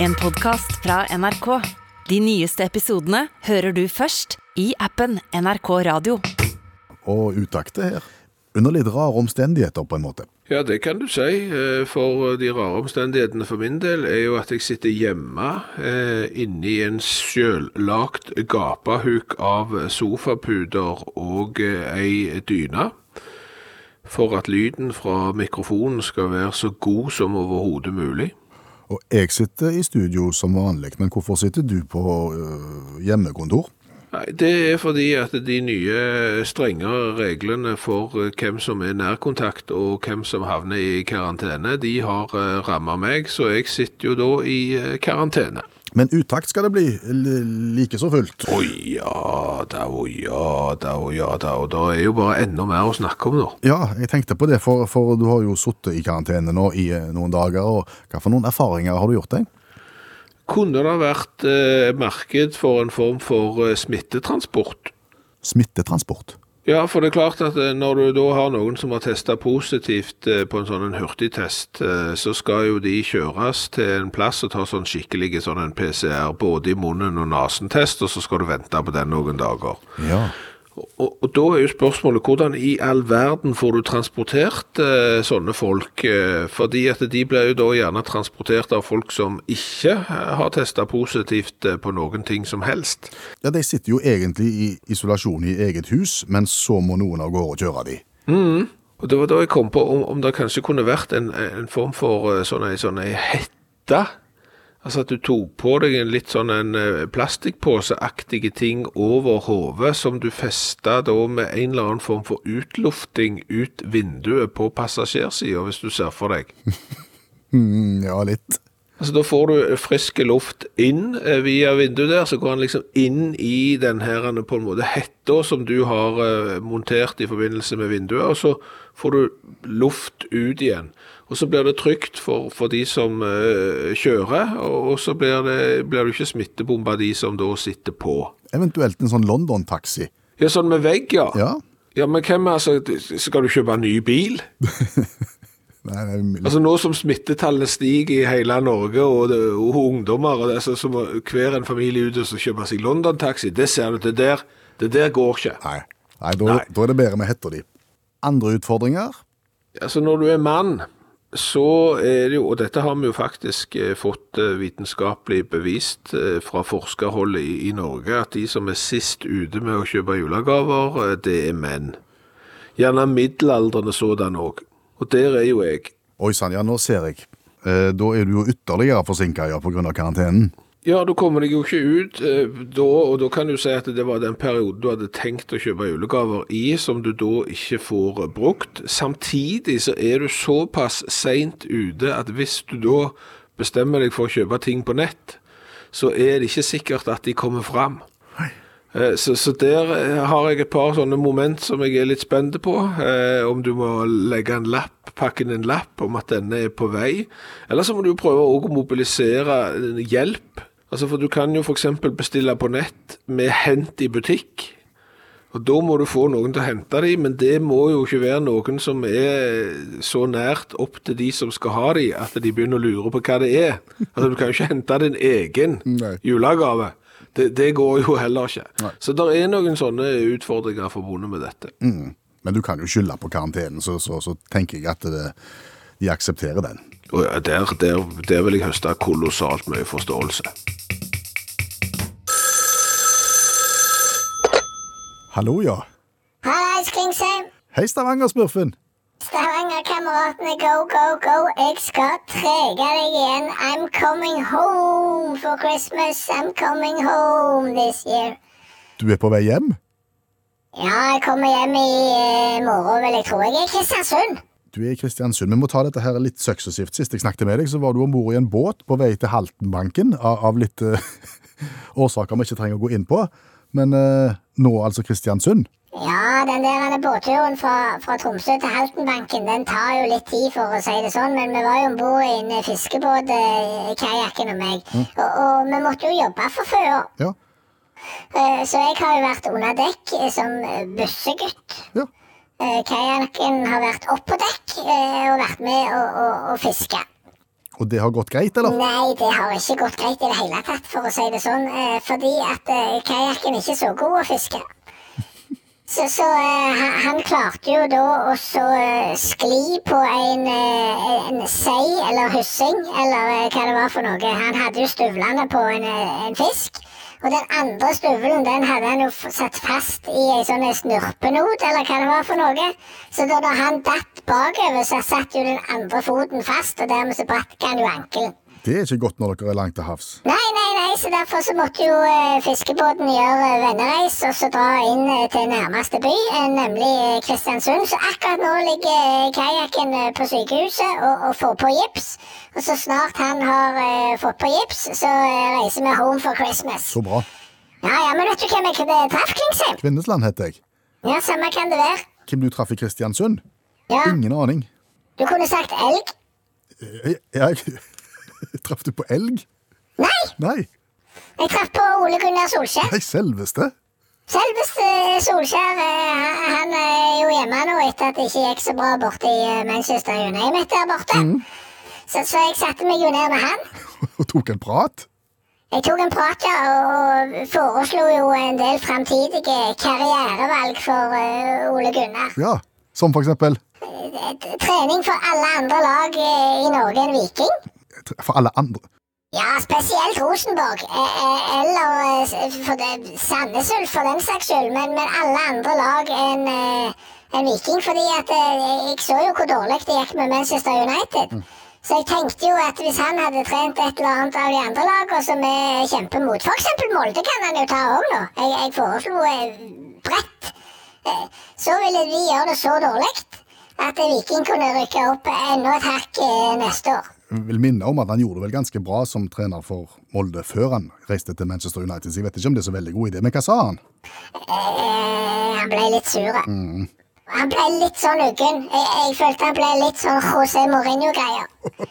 En podkast fra NRK. De nyeste episodene hører du først i appen NRK Radio. og utakte her. Under litt rare omstendigheter, på en måte. Ja, det kan du si. eh, For de rare omstendighetene for min del er jo at jeg sitter hjemme eh, inni en sjøllagt gapahuk av sofapuder og eh, ei dyne. For at lyden fra mikrofonen skal være så god som overhodet mulig. Og jeg sitter i studio som vanlig, men hvorfor sitter du på øh, hjemmekontor? Nei, Det er fordi at de nye strengere reglene for eh, hvem som er nærkontakt og hvem som havner i karantene, de har ramma meg, så jeg sitter jo da i karantene. Men utakt skal det bli like så fullt. Å ja da, å ja da, å ja da, og det er jo bare enda mer å snakke om nå. Ja, jeg tenkte på det, for, for du har jo sittet i karantene nå i eh, noen dager, og hva for noen erfaringer har du gjort deg? Kunne det vært eh, marked for en form for eh, smittetransport? Smittetransport. Ja, for det er klart at eh, når du da har noen som har testa positivt eh, på en sånn en hurtigtest, eh, så skal jo de kjøres til en plass og ta sånn skikkelig sånn en PCR både i munnen og nesen-test, og så skal du vente på den noen dager. Ja. Og, og da er jo spørsmålet hvordan i all verden får du transportert eh, sånne folk? Eh, fordi at de blir jo da gjerne transportert av folk som ikke eh, har testa positivt eh, på noen ting som helst. ja, de sitter jo egentlig i isolasjon i eget hus, men så må noen av gårde kjøre de. Og det var da jeg kom på om, om det kanskje kunne vært en, en form for eh, sånn ei sånn ei hette. Altså at du tok på deg en litt sånn en eh, plastikkposeaktige ting over hodet, som du festa da med en eller annen form for utlufting ut vinduet på passasjersida, hvis du ser for deg. Mm, ja, litt. Altså Da får du frisk luft inn eh, via vinduet der, så går han liksom inn i den her eh, på en måte hetta som du har montert i forbindelse med vinduet, og så får du luft ut igjen. Og så blir det trygt for, for de som uh, kjører, og, og så blir, det, blir du ikke smittebomba de som da sitter på. Eventuelt en sånn London-taxi. Ja, sånn med vegg, ja. Ja. Ja, men hvem altså, skal du kjøpe en ny bil? Nei, det er mulig. Altså Nå som smittetallene stiger i hele Norge, og, det, og ungdommer og det, så, så må hver en familie ut og så kjøpe seg London-taxi. Det ser du, det der, det der går ikke. Nei, Nei, da, Nei. da er det bedre med hetta di. Andre utfordringer? Altså Når du er mann, så er det jo, og dette har vi jo faktisk eh, fått eh, vitenskapelig bevist eh, fra forskerhold i, i Norge, at de som er sist ute med å kjøpe julegaver, det er menn. Gjerne middelaldrende sådan òg. Og der er jo jeg. Oi sann, ja, nå ser jeg. Da er du jo ytterligere forsinka ja, pga. karantenen. Ja, da kommer deg jo ikke ut eh, da, og da kan du si at det var den perioden du hadde tenkt å kjøpe julegaver i, som du da ikke får brukt. Samtidig så er du såpass seint ute at hvis du da bestemmer deg for å kjøpe ting på nett, så er det ikke sikkert at de kommer fram. Eh, Så, så der eh, har jeg et par sånne moment som jeg er litt spent på. Eh, om du må legge en lapp, pakke inn en lapp om at denne er på vei. Eller så må du prøve å mobilisere hjelp. Altså For du kan jo f.eks. bestille på nett med hent i butikk. Og Da må du få noen til å hente de, men det må jo ikke være noen som er så nært opp til de som skal ha de, at de begynner å lure på hva det er. Altså Du kan jo ikke hente din egen Nei. julegave. Det, det går jo heller ikke. Så det er noen sånne utfordringer forbundet med dette. Men du kan jo skylde på karantenen, så, så, så tenker jeg at det, de aksepterer den. Og der, der, der vil jeg høste kolossalt mye forståelse. Hallo, ja. Hallais, Klingsheim. Hei, Stavanger-smurfen. Stavanger-kameratene, go, go, go. Jeg skal trege deg igjen. I'm coming home for Christmas. I'm coming home this year. Du er på vei hjem? Ja, jeg kommer hjem i eh, morgen, vil jeg tro. Jeg er i Kristiansund. Du er i Kristiansund. Vi må ta dette her litt suksessivt. Sist jeg snakket med deg, så var du om bord i en båt på vei til Haltenbanken, av, av litt uh, årsaker vi ikke trenger å gå inn på. Men uh, nå altså Kristiansund. Ja, den der båtturen fra, fra Tromsø til Haltenbanken, den tar jo litt tid, for å si det sånn. Men vi var jo om bord i en fiskebåt, eh, kajakken og meg. Og, og vi måtte jo jobbe for før. Ja. Så jeg har jo vært under dekk som bussegutt. ja. Eh, Kajakken har vært opp på dekk eh, og vært med å, fiske. Og det har gått greit, eller? Nei, det har ikke gått greit i det hele tatt, for å si det sånn. Eh, fordi at kajakken kajakken er ikke så god å fiske. Så, så han, klarte jo da å så skli på en, en sei eller hyssing, eller hva det var for noe. Han hadde jo støvlene på en, en fisk. Og den andre støvelen den hadde han jo satt fast i ei sånn snurpenot, eller hva det var for noe. Så da han datt bakover, så satt jo den andre foten fast, og dermed så brakk han jo ankelen. Det er ikke godt når dere er langt til havs. Nei, nei, nei, så derfor så måtte jo eh, fiskebåten gjøre vennereis og så dra inn eh, til nærmeste by, eh, nemlig Kristiansund. Så akkurat nå ligger kajakken på sykehuset og, og får på gips. Og så snart han har fått på gips, så reiser vi home for Christmas. Så bra. Ja, ja, men vet du hvem jeg traff, Klingsheim? Kvinnesland heter jeg. Ja, samme kan det være. Hvem du traff i Kristiansund? Ja, Ingen aning. du kunne sagt elg. Jeg, jeg Traff du på elg? Nei, Nei. jeg traff på Ole Gunnar Solskjær. Nei, selveste. Selveste Solskjær eh, han- er jo hjemme nå etter at det ikke gikk så bra borte i eh, Manchester United der borte. Så, så jeg satte meg jo ned med han. Og tok en prat. Jeg tok en prat ja, og foreslo jo en del framtidige karrierevalg for eh, Ole Gunnar. Ja, som for eksempel Trening for alle andre lag i Norge enn Viking. For alle andre. Ja, spesielt Rosenborg. eh, eh, Eller eh, Sandnes Ulf, for den saks skyld. Men, men alle andre lag enn en Viking. Fordi at jeg så jo hvor dårlig det gikk med Manchester United. Så jeg tenkte jo at hvis han hadde trent et eller annet av de andre lagene som vi kjemper mot, f.eks. Molde kan han jo ta òg nå. Jeg, jeg foreslo bredt. Så ville vi gjøre det så dårlig at Viking kunne rykke opp enda et hakk neste år. Vil minne om at han gjorde det vel ganske bra som trener for Molde før han reiste til Manchester United. Så jeg vet ikke om det er så veldig god idé, men hva sa han? Eh, han ble litt sur. Han ble litt sånn uggen. Jeg, jeg følte han ble litt sånn José Mourinho-greier.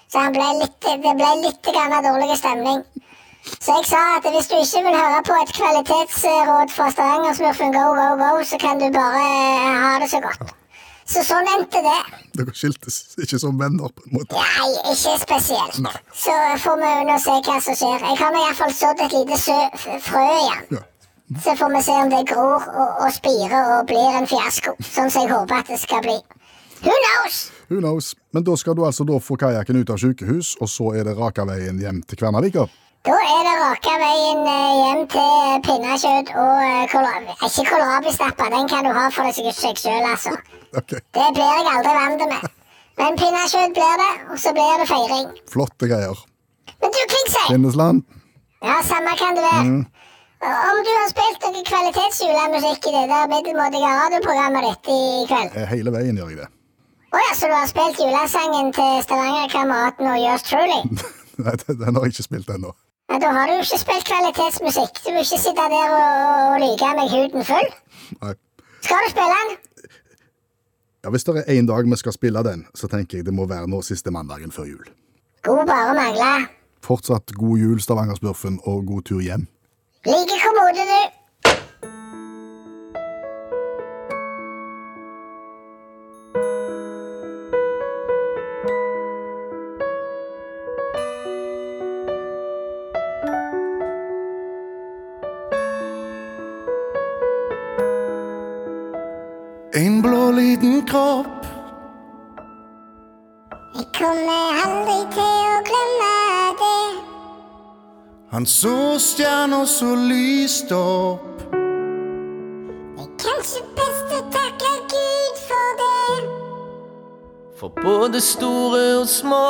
Så han ble litt, det ble litt grann dårlig stemning. Så jeg sa at hvis du ikke vil høre på et kvalitetsråd fra Stavanger-smurfen Go, Go, Go, så kan du bare eh, ha det så godt. Så sånn endte det. Dere skiltes ikke som venner, på en måte. Nei, ikke spesielt. Nei. Så får vi nå se hva som skjer. Jeg har nå iallfall sådd et lite frø igjen. Ja. Så får vi se om det gror og, og spirer og blir en fiasko. Sånn som jeg håper at det skal bli. Who knows? Who knows? Men da skal du altså da få kajakken ut av sykehus, og så er det raka veien hjem til Kvernavika. Da er det raka veien eh, hjem til pinnekjøtt og eh, kålrabi. Ikke kålrabistappa, den kan du ha for deg seg sjøl, altså. Okay. Det blir jeg aldri vant med. Men pinnekjøtt blir det, og så blir det feiring. Flotte greier. Men du, Klingsheim. Kvinnesland. Ja, samme kan det være. Om du har spilt noe kvalitetsjulemusikk i det der middelmådige radioprogrammet ditt i kveld? Eh, Hele veien gjør jeg det. Å ja, så du har spilt julesangen til Stavangerkameraten og Yours Truly? Nei, den har jeg ikke spilt ennå. Ja, Da har du jo ikke spilt kvalitetsmusikk. Du vil ikke sitte der og, og lyge meg huden full. Nei. Skal du spille den? Ja, Hvis det er én dag vi skal spille den, så tenker jeg det må være nå siste mandagen før jul. God bare mangle. Fortsatt god jul, Stavanger-smurfen, og god tur hjem. Like kommode, du. Han så stjerna så lyst opp. Men kanskje best å takke Gud for det. For både store og små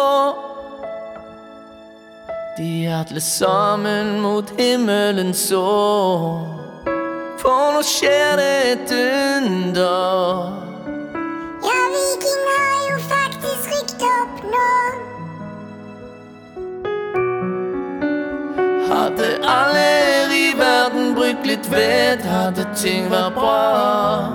De alle sammen mot himmelen så. For nå skjer det et under. Ja, Viking Hadde alle her i verden brukt litt ved Hadde ting vært bra.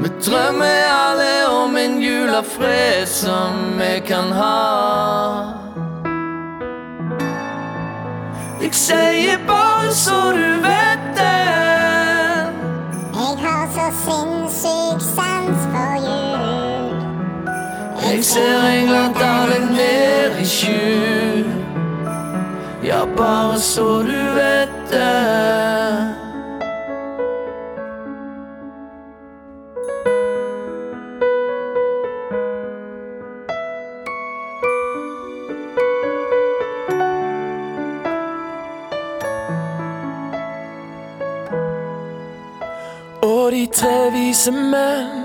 Vi drømmer alle om en jul av fred som vi kan ha. Jeg sier bare så du vet det. Jeg har så sinnssyk Jeg ser England dale ned i skjul. Ja, bare så du vet det. Og de tre vise menn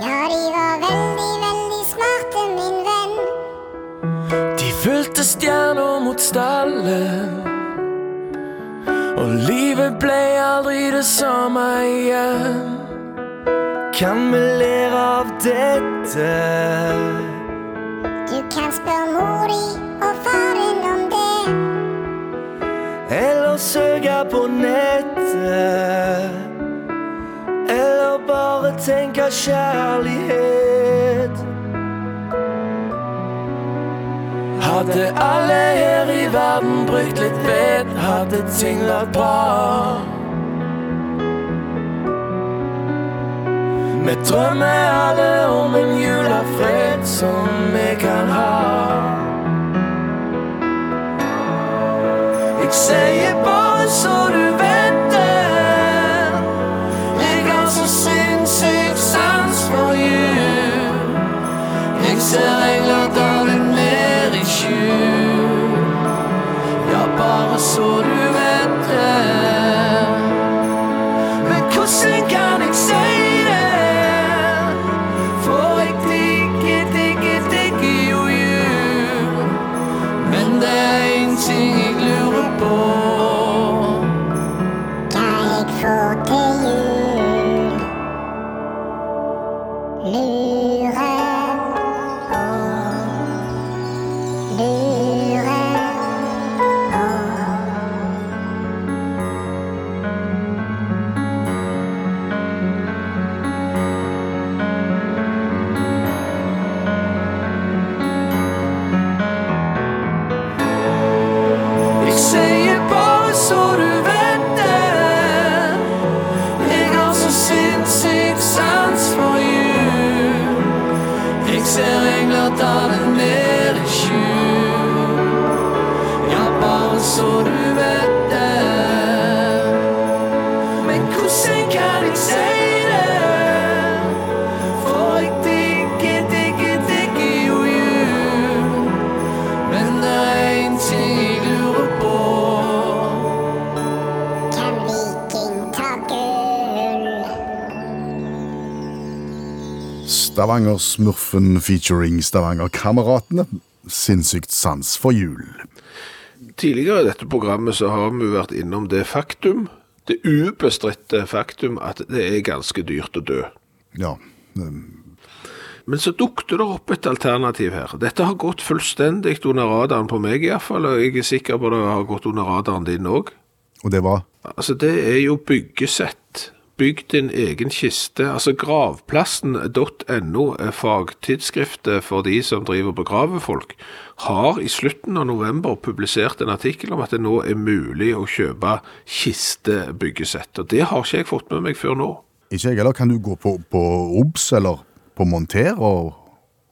Ja, de var veldig, veldig smarte, min venn. De fulgte stjerner mot stallen. Og livet ble aldri det samme igjen. Kan vi lære av dette? Kjærlighet. Hadde alle her i verden brukt litt vett, hadde ting vært bra. Vi drømmer alle om en jul av fred som vi kan ha. Jeg sier bare så du vet Jeg er? Stavanger-smurfen featuring Stavanger-kameratene. Sinnssykt sans for jul. Tidligere i dette programmet så har vi vært innom det faktum, det ubestridte faktum, at det er ganske dyrt å dø. Ja. Men så dukte det opp et alternativ her. Dette har gått fullstendig under radaren på meg iallfall, og jeg er sikker på det har gått under radaren din òg. Og det var Altså, det er jo byggesett. Bygg din egen kiste. Altså, gravplassen.no, er fagtidsskriftet for de som driver og begraver folk, har i slutten av november publisert en artikkel om at det nå er mulig å kjøpe kistebyggesett. Og det har ikke jeg fått med meg før nå. Ikke jeg heller. Kan du gå på, på OBS eller på Monter og,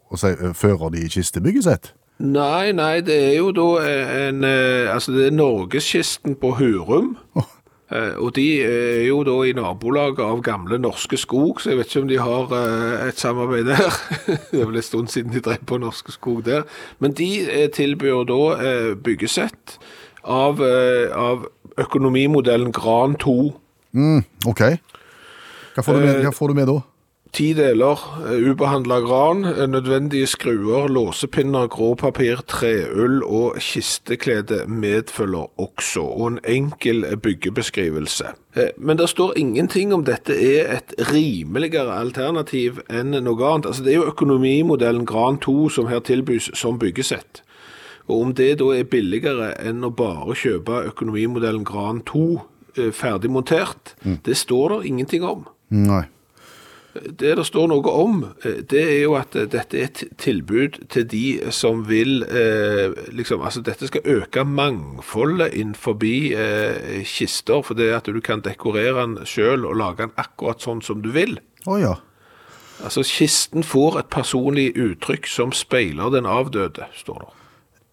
og si, føre de i kistebyggesett? Nei, nei, det er jo da en eh, Altså, det er Norgeskisten på Hurum. Eh, Og de er jo da i nabolaget av gamle Norske Skog, så jeg vet ikke om de har eh, et samarbeid der. Det er vel en stund siden de drev på Norske Skog der. Men de eh, tilbyr da eh, byggesett av, eh, av økonomimodellen Gran 2. Ok. Hva får, du med, hva får du med da? Ti deler, eh, ubehandla gran, eh, nødvendige skruer, låsepinner, gråpapir, treull og kisteklede medfølger også, og en enkel byggebeskrivelse. Eh, Men det står ingenting om dette er et rimeligere alternativ enn noe annet. Altså, det er jo økonomimodellen Gran 2 som her tilbys som byggesett. Og om det da er billigere enn å bare kjøpe økonomimodellen Gran 2 eh, ferdig montert, det står det ingenting om. Nei. Det det står noe om, eh, det er jo at eh, dette er et tilbud til de som vil eh, liksom, altså Dette skal øke mangfoldet innenfor eh, kister, for det at du kan dekorere den sjøl og lage den akkurat sånn som du vil. Oh, ja. Altså, kisten får et personlig uttrykk som speiler den avdøde, står det.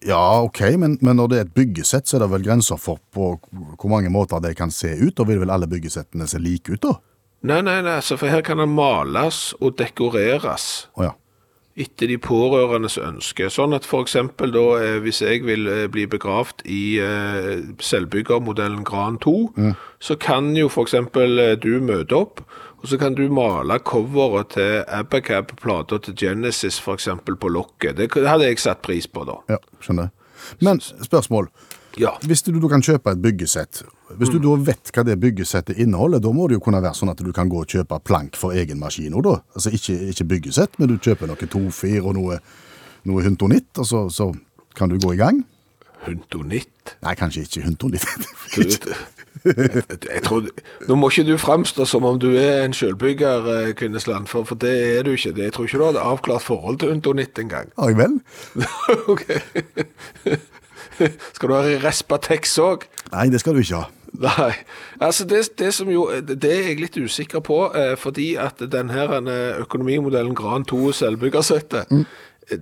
Ja, ok, men, men når det er et byggesett, så er det vel grenser for på hvor mange måter det kan se ut, og vil vel alle byggesettene se like ut da? Nei, nei, nei, altså, for her kan den males og dekoreres Oh, ja. etter de pårørendes ønske. Sånn at eksempel da, eh, hvis jeg vil eh, bli begravd i eh, selvbyggermodellen Gran 2, så kan jo eksempel eh, du møte opp, og så kan du male coveret til Abacab-plata til Genesis eksempel på lokket. Det det hadde jeg satt pris på da. Ja, skjønner. Men spørsmål. Ja. Hvis du, du kan kjøpe et byggesett, hvis du da vet hva det byggesettet inneholder, da må det jo kunne være sånn at du kan gå og kjøpe plank for egen maskin òg, da. Altså ikke, ikke byggesett, men du kjøper noe tofir og noe, noe huntonitt, og så, så kan du gå i gang. Huntonitt. Nei, kanskje ikke huntonitt. Jeg, tror, nå må ikke du fremstå som om du er en sjølbygger, eh, Kvinnesland, for, for det er du ikke. Det- Jeg tror ikke du hadde avklart forhold til huntonitt engang. Har jeg vel? ok. Skal du ha Respatex òg? Nei, det skal du ikke ha. Nei. Altså det, det som jo Det er jeg litt usikker på, eh, fordi at den her eh, økonomimodellen Gran 2 selvbyggersettet,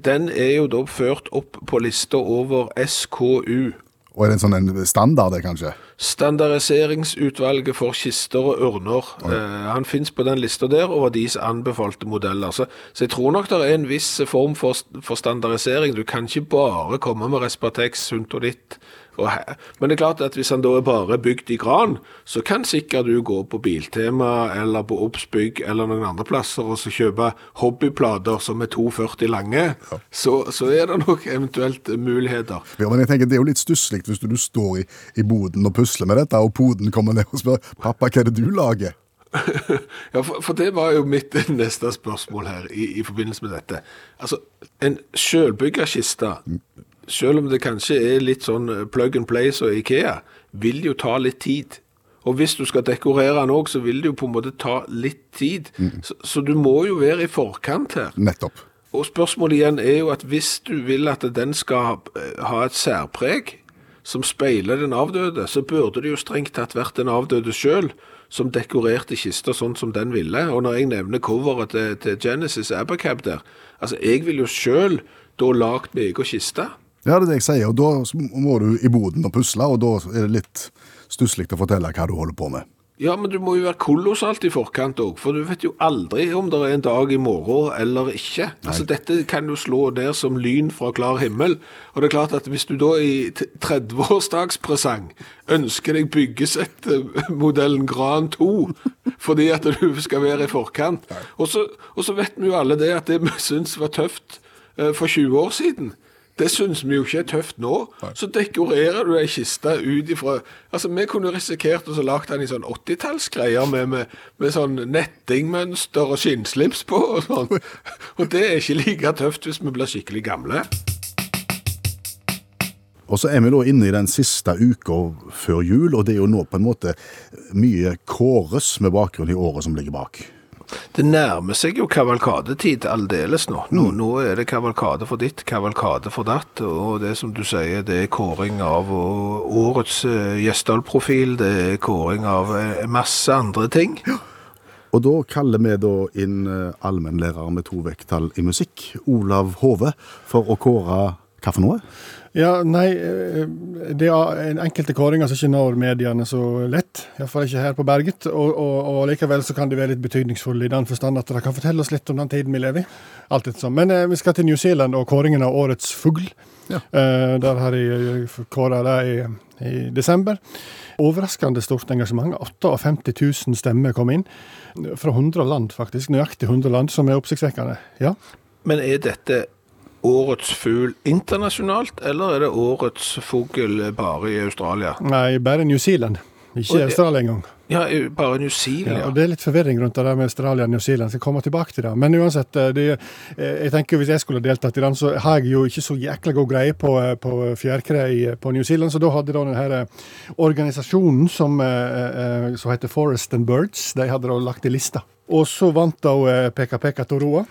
den er jo da ført opp på lista over SKU. Og er det en sånn en standard, kanskje? Standardiseringsutvalget for kister og urner. Eh, han finnes på den lista der over deres anbefalte modeller. Så, så jeg tror nok det er en viss form for, for standardisering. Du kan ikke bare komme med Respartex, sunt og he- Men det er klart at hvis han da er bare bygd i gran, så kan sikkert du gå på Biltema eller på Obsbygg eller noen andre plasser og så kjøpe hobbyplater som er 2,40 lange. Så, så er det nok eventuelt muligheter. Ja, men jeg tenker Det er jo litt stusslig hvis du, du står i, i boden og pusler med dette, og poden kommer ned og spør 'Pappa, hva er det du lager?' Ja, for, for det var jo mitt neste spørsmål her i, i forbindelse med dette. Altså, en sjølbyggerkiste, selv om det kanskje er litt sånn eh, plug and play som Ikea, vil jo ta litt tid. Og hvis du skal dekorere den òg, så vil det jo på en måte ta litt tid. Så, så du må jo være i forkant her. Nettopp. Og spørsmålet igjen er jo at hvis du vil at den skal eh, ha et særpreg som speiler den avdøde, så burde det jo strengt tatt vært den avdøde sjøl som dekorerte kista sånn som den ville. Og når jeg nevner coveret til, til Genesis Abacab der, altså jeg vil jo sjøl da lagd meg egen kiste. Ja, det er det jeg sier, og da må du i boden og pusle, og da er det litt stusslig å fortelle hva du holder på med. Ja, men du må jo være kolossalt i forkant òg, for du vet jo aldri om det er en dag i morgen eller ikke. Altså, Dette kan jo slå ned som lyn fra klar himmel. Og det er klart at hvis du da i t- 30-årsdagspresang ønsker deg byggesettmodellen Gran 2 fordi at du skal være i forkant, og så, og så vet vi jo alle det at det vi syns var tøft eh, for 20 år siden. Det syns vi jo ikke er tøft nå. Så dekorerer du ei kiste ut ifra Altså, vi kunne risikert å lage den i sånn 80-tallsgreier med, med, med sånn nettingmønster og skinnslips på og sånn. Og det er ikke like tøft hvis vi blir skikkelig gamle. Og så er vi da inne i den siste uka før jul, og det er jo nå på en måte mye kåres med bakgrunn i året som ligger bak. Det nærmer seg jo kavalkadetid aldeles nå. nå. Nå er det kavalkade for ditt, kavalkade for datt, og det som du sier, det er kåring av årets eh, Gjesdal-profil, det er kåring av eh, masse andre ting. Og da kaller vi da inn eh, allmennlærer med to vekttall i musikk, Olav Hove, for å kåre hva for noe? Ja, nei, eh, det er enkelte kåringer som ikke når mediene så lett. Iallfall ikke her på Berget. Og, og, og likevel så kan de være litt betydningsfulle i den forstand at de kan fortelle oss litt om den tiden vi lever i. Alt etter sånn. Men eh, vi skal til New Zealand og kåringen av årets fugl. Ja. Eh, der har jeg kåra det i, i desember. Overraskende stort engasjement. 58 000 stemmer kom inn. Fra 100 land, faktisk. Nøyaktig 100 land, som er oppsiktsvekkende. Ja. Men er dette årets fugl internasjonalt, eller er det årets fugl bare i Australia? Nei, bare New Zealand. Ikke i Australia engang. Ja, bare New Zealand. Ja, og Det er litt forvirring rundt det med Australia og New Zealand. Jeg skal komme tilbake til det. Men uansett, eh, det, eh, jeg tenker hvis jeg skulle deltatt i den, så har jeg jo ikke så jækla god greie på, eh, på fjærkre på New Zealand. Så da hadde da den her eh, organisasjonen som, som heter Forest and Birds, de hadde da lagt i lista. Og så vant da Pekka Pekka Toroa.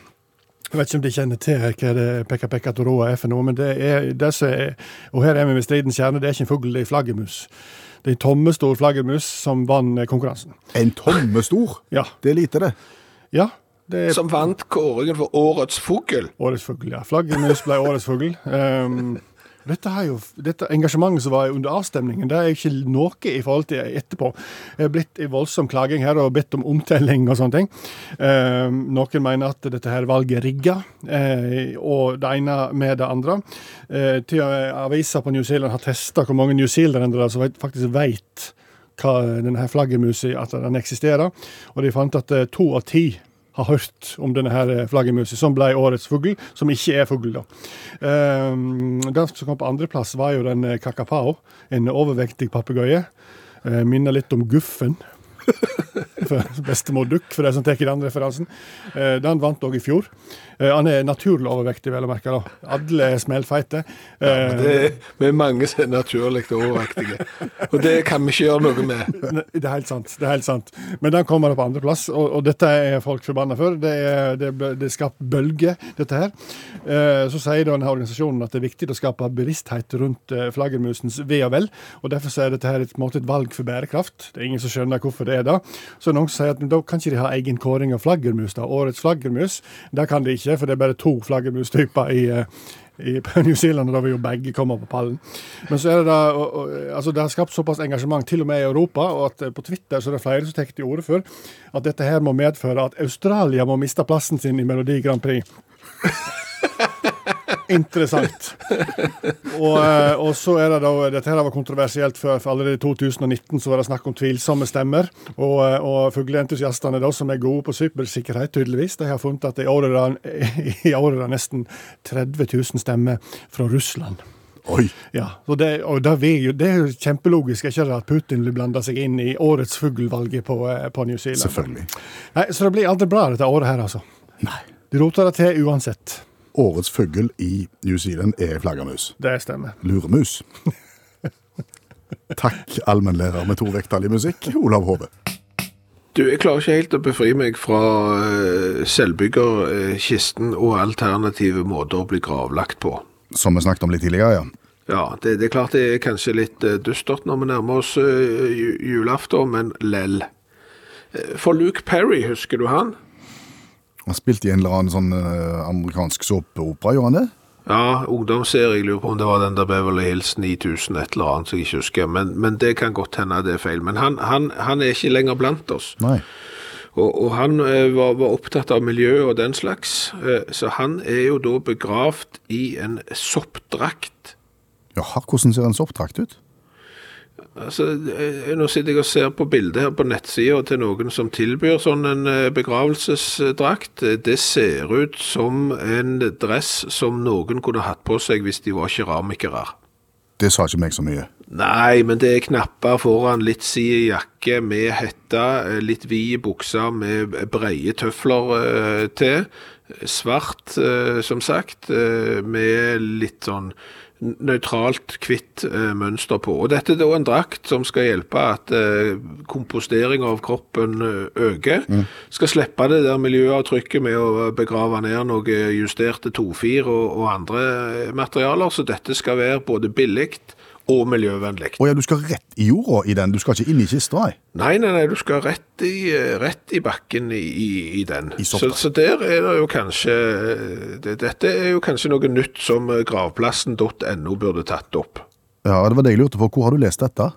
Jeg vet ikke om de kjenner til hva det Pekka Pekka Toroa er for noe, men det er det som er Og her er vi ved stridens kjerne, det er ikke en fugl, det er flaggermus. Det er en tommestor flaggermus som vant eh, konkurransen. En tomme stor. Ja. Det er lite, det. Ja, Det er Som vant kåringen for årets fugl. årets fugl, ja. Flaggermus ble årets fugl. Um, dette, jo, dette engasjementet som var under avstemningen, det er ikke noe i forhold til etterpå. Det er blitt en voldsom klaging her og bedt om omtelling og sånne ting. Eh, noen mener at dette her valget er rigga, eh, og det ene med det andre. Eh, til Avisa på New Zealand har testa hvor mange newzealendere som faktisk vet hva denne flaggermusa at den eksisterer, og de fant at eh, to av ti har hørt om denne her flaggermusen, som ble årets fugl, som ikke er fugl, da. Um, den som kom på andreplass, var jo den eh, kakapao, en overvektig papegøye. Uh, minner litt om Guffen. Bestemor Duck, for de som tar den referansen. Uh, den vant òg i fjor. Eh, han er naturlig overvektig, vel å merke. da. Alle er smellfeite. Ja, er, vi er mange som er naturlig overvektige. Og det kan vi ikke gjøre noe med. Det er helt sant. det er helt sant. Men den kommer på andreplass, og, og dette er folk forbanna for. Det er, det, det er skapt bølge, dette her. Eh, så sier denne organisasjonen at det er viktig å skape bevissthet rundt eh, flaggermusens ve og vel. og Derfor er dette her et, måte et valg for bærekraft. Det er ingen som skjønner hvorfor det er det. Så noen sier at da kan ikke de ha egen kåring av flaggermus. da, Årets flaggermus. Det kan de ikke, for det er bare to flaggermustyper i eh, i New Zealand, og da vil jo begge komme på pallen. Men så er det da, og, og, altså det har skapt såpass engasjement, til og med i Europa, og at eh, på Twitter så er det flere som tar til orde for at dette her må medføre at Australia må miste plassen sin i Melodi Grand Prix. Interessant. Og, eh, og så er det da, Dette her var kontroversielt før, for allerede i 2019 så var det snakk om tvilsomme stemmer. Og, eh, og fugleentusiastene, da, som er gode på supersikkerhet, tydeligvis, de har funnet at i året er det, i år det nesten 30 000 stemmer fra Russland. Oi. Ja, det, og det, jo, det er jo kjempelogisk ikke at Putin vil blande seg inn i årets fuglvalget på, eh, på New Zealand. Selvfølgelig. Nei, Så det blir aldri bra dette året her, altså. Nei. De roter det til uansett. Årets fugl i New Zealand er flaggermus. Det stemmer. Luremus. Takk, allmennlærer med to vekttall i musikk, Olav Hove. Du, jeg klarer ikke helt å befri meg fra uh, selvbyggerkisten og alternative måter å bli gravlagt på. Som vi snakket om litt tidligere, ja. Ja, det, det er klart det er kanskje litt uh, dystert når vi nærmer oss uh, julaften, men lell. Eh, For Luke Perry, husker du han? Han spilte i en eller annen sånn eh, amerikansk såpeopera, gjorde han det? Ja, ungdomsserie, jeg lurer på om det var den der Beverly Hills 9000 et eller annet som jeg ikke husker, men, men det kan godt hende det er feil. Men han, han, han er ikke lenger blant oss. Nei. Og, og han eh, var, var opptatt av miljø og den slags, eh, så han er jo da begravd i en soppdrakt. Jaha, hvordan ser en soppdrakt ut? Altså, eh, nå sitter jeg og ser på bildet her på nettsida til noen som tilbyr sånn en eh, begravelsesdrakt. Det ser ut som en dress som noen kunne hatt på seg hvis de var keramikere. Det sa ikke meg så mye. Nei, men det er knapper foran, litt side jakke med hette, eh, litt vid bukse med breie tøfler eh, til. Svart, eh, som sagt, eh, med litt sånn nøytralt, hvitt eh, mønster på. Og dette er da en drakt som skal hjelpe at eh, kompostering av kroppen øker. Mm. Skal slippe det der miljøavtrykket med å begrave ned noe justerte tofir og, og andre eh, materialer. Så dette skal være både billig og miljøvennlig. Å ja, du skal rett i jorda i den, du skal ikke inn i kista, nei. Nei, nei, du skal rett i, eh, rett i bakken i, i, den. I så, så der er det jo kanskje eh, det, Dette er jo kanskje noe nytt som eh, gravplassen.no burde tatt opp. Ja, det var det jeg lurte på. Hvor har du lest dette?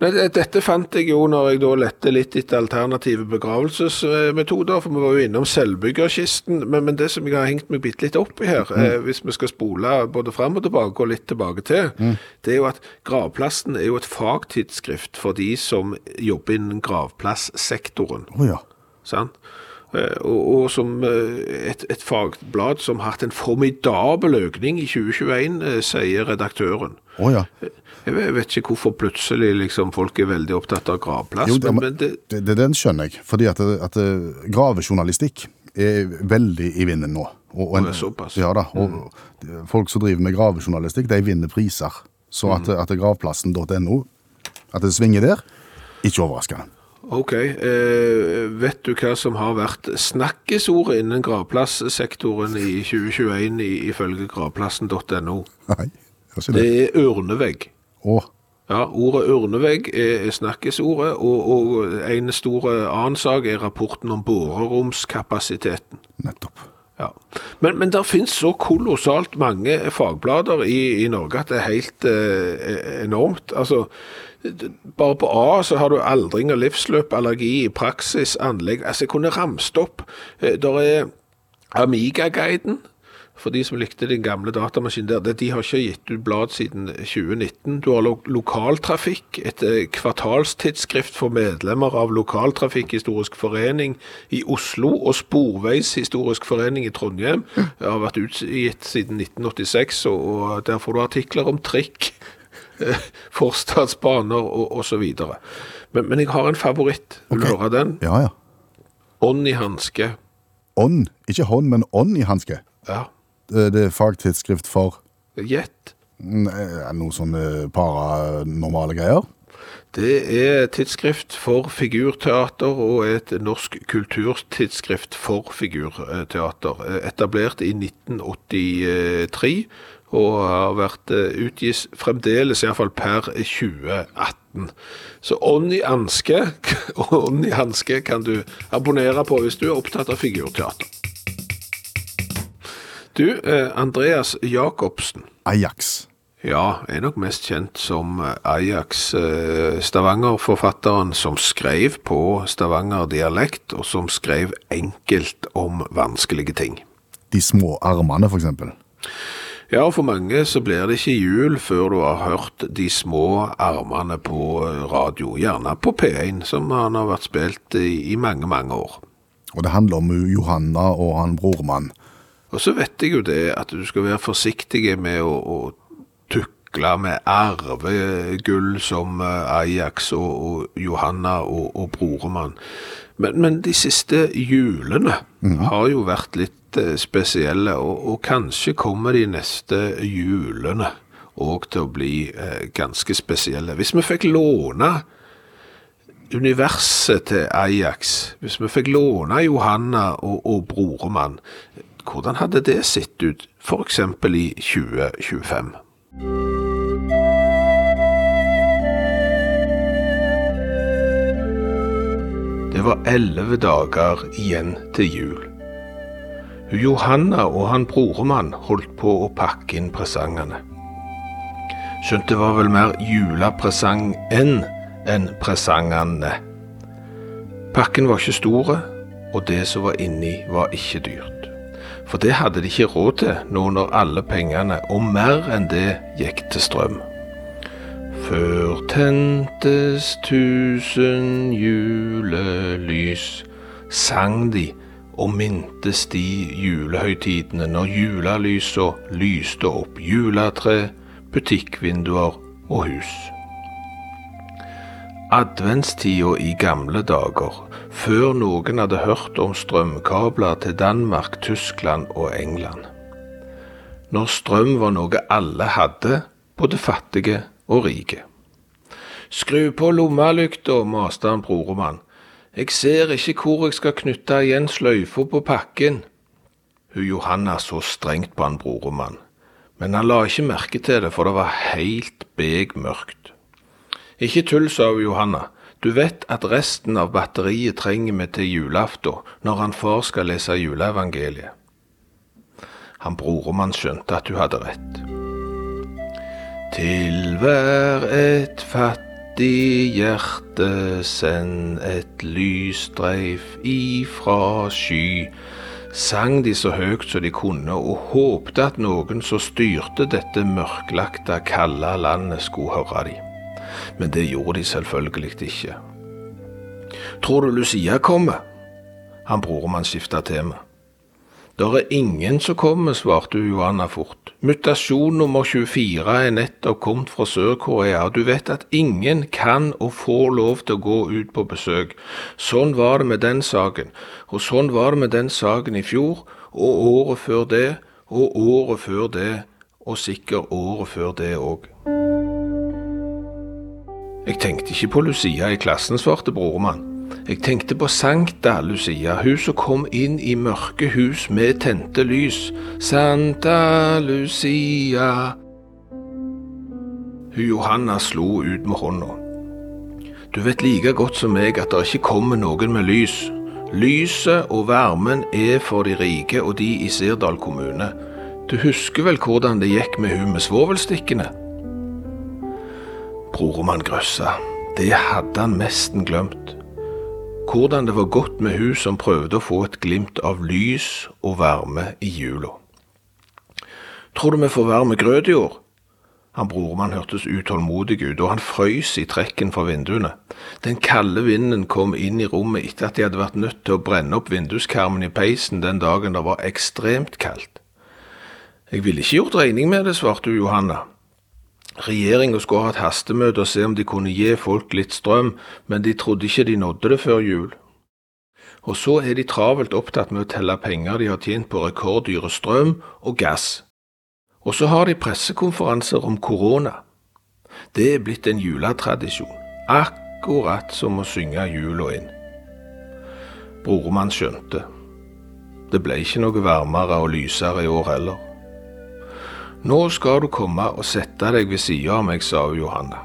Det- Dette fant jeg jo når jeg da lette litt etter alternative begravelsesmetoder, for vi var jo innom selvbyggerkisten, men, men det som jeg har hengt meg bitte litt opp i her, eh, hvis vi skal spole både fram og tilbake og litt tilbake til, det er jo at Gravplassen er jo et fagtidsskrift for de som jobber innen gravplassektoren. Oh, ja. Sant? Eh, Og, og som eh, et, et fagblad som har hatt en formidabel økning i 2021, eh, sier redaktøren. Oh, ja. Jeg vet, ikke hvorfor plutselig liksom, folk er veldig opptatt av gravplass, Jo, det, men, men det, det, den skjønner jeg, fordi at, at gravejournalistikk er veldig i vinden nå. Og, en, er. Ja da, og folk som driver med gravejournalistikk, de vinner priser. Så at, at gravplassen.no, at det svinger der, ikke overraskende. ok, eh, vet du hva som har vært snakkesordet innen gravplassektoren i 2021 ifølge gravplassen.no? Nei, Det det. er ørnevegg. Å, Ja, Ordet urnevegg er, snakkesordet, og, og en stor annen sak er rapporten om boreromskapasiteten. Nettopp. Ja. Men, men det finnes så kolossalt mange fagblader i, i Norge at det er helt eh, enormt. Altså, bare på A så har du aldring og livsløp, allergi praksis, anlegg. Altså, jeg kunne ramst opp. Eh, der er Amiga-guiden. For de som likte den gamle datamaskinen der, det- de har ikke gitt ut blad siden 2019. Du har lo Lokaltrafikk, et eh, kvartalstidsskrift for medlemmer av Lokaltrafikkhistorisk forening i Oslo og Sporveishistorisk forening i Trondheim. Det har vært utgitt siden 1986, og, og der får du artikler om trikk, eh, forstadsbaner og, osv. Men, men jeg har en favoritt. Vil du Ok. høre den? Ja, ja. Ånd i hanske. Ånd. Ikke hånd, men ånd i hanske. Ja. Det det er fagtidsskrift for Gjett. eh, noe sånne paranormale greier. Det er tidsskrift for figurteater og et norsk kulturtidsskrift for figurteater. eh, Etablert i 1983 og har vært eh, utgitt fremdeles, iallfall per 2018. Så Ånd i hanske kan du abonnere på hvis du er opptatt av figurteater. Du, eh, Andreas Jacobsen. Ajax. Ja, er nok mest kjent som eh, Ajax, eh, Stavanger-forfatteren som skrev på Stavanger-dialekt, og som skrev enkelt om vanskelige ting. De små armene, eksempel. Ja, for mange så blir det ikke jul før du har hørt de små armene på radio, gjerne på P1, som han har vært spilt i, i mange, mange år. Og det handler om Johanna og han brormann. Og så vet jeg jo det at du skal være forsiktig med å, å tukle med arvegull som eh, Ajax og, og Johanna og, og broremann. Men, men de siste julene har jo vært litt eh, spesielle, og, og kanskje kommer de neste julene òg til å bli eh, ganske spesielle. Hvis vi fikk låne universet til Ajax, hvis vi fikk låne Johanna og, og broremann, hvordan hadde det sett ut eksempel i 2025? Det var elleve dager igjen til jul. Johanna og han broremann holdt på å pakke inn presangene. Skjønt det var vel mer julepresang enn enn presangene. Pakken var ikke store, og det som var inni var ikke dyrt. For det hadde de ikke råd til nå når alle pengene, og mer enn det, gikk til strøm. Før tentes tusen julelys, sang de og mintes de julehøytidene når julelysa lyste opp juletre, butikkvinduer og hus. Adventstida i gamle dager, før noen hadde hørt om strømkabler til Danmark, Tyskland og England. Når strøm var noe alle hadde, både fattige og rike. Skru på lommelykta, maste han broremann. Jeg ser ikke hvor jeg skal knytte igjen sløyfa på pakken. Hun Johanna så strengt på han broremann, men han la ikke merke til det, for det var helt begmørkt. Ikke tull, sa Johanna. Du vet at resten av batteriet trenger vi til julaften, når han far skal lese juleevangeliet. Han broremann skjønte at hun hadde rett. Til hver et fattig hjerte send et lysstreif ifra sky, sang de så høyt som de kunne, og håpte at noen som styrte dette mørklagte, kalde landet, skulle høre de. Men det gjorde de selvfølgelig ikke. Tror du Lucia kommer? Han broremann skifta tema. Der er ingen som kommer, svarte Johanna fort. Mutasjon nummer 24 er nettopp kommet fra Sør-Korea, du vet at ingen kan og får lov til å gå ut på besøk. Sånn var det med den saken, og sånn var det med den saken i fjor, og året før det, og året før det, og sikkert året før det òg. Jeg tenkte ikke på Lucia i klassen, svarte broremann. Jeg tenkte på Sankta Lucia, hun som kom inn i mørke hus med tente lys. Santa Lucia. Hun Johanna slo ut med hånda. Du vet like godt som meg at det ikke kommer noen med lys. Lyset og varmen er for de rike og de i Sirdal kommune. Du husker vel hvordan det gikk med hun med svovelstikkene? Brormann grøssa. Det hadde han nesten glemt. Hvordan det var godt med hun som prøvde å få et glimt av lys og varme i jula. Tror du vi får varme grøt i år? Han brormann hørtes utålmodig ut, og han frøys i trekken fra vinduene. Den kalde vinden kom inn i rommet etter at de hadde vært nødt til å brenne opp vinduskarmen i peisen den dagen det var ekstremt kaldt. Jeg ville ikke gjort regning med det, svarte Johanna. Regjeringa skulle ha et hastemøte og se om de kunne gi folk litt strøm, men de trodde ikke de nådde det før jul. Og så er de travelt opptatt med å telle penger de har tjent på rekorddyre strøm og gass. Og så har de pressekonferanser om korona. Det er blitt en juletradisjon, akkurat som å synge jula inn. Brormann skjønte. Det ble ikke noe varmere og lysere i år heller. Nå skal du komme og sette deg ved sida av meg, sa Johanna.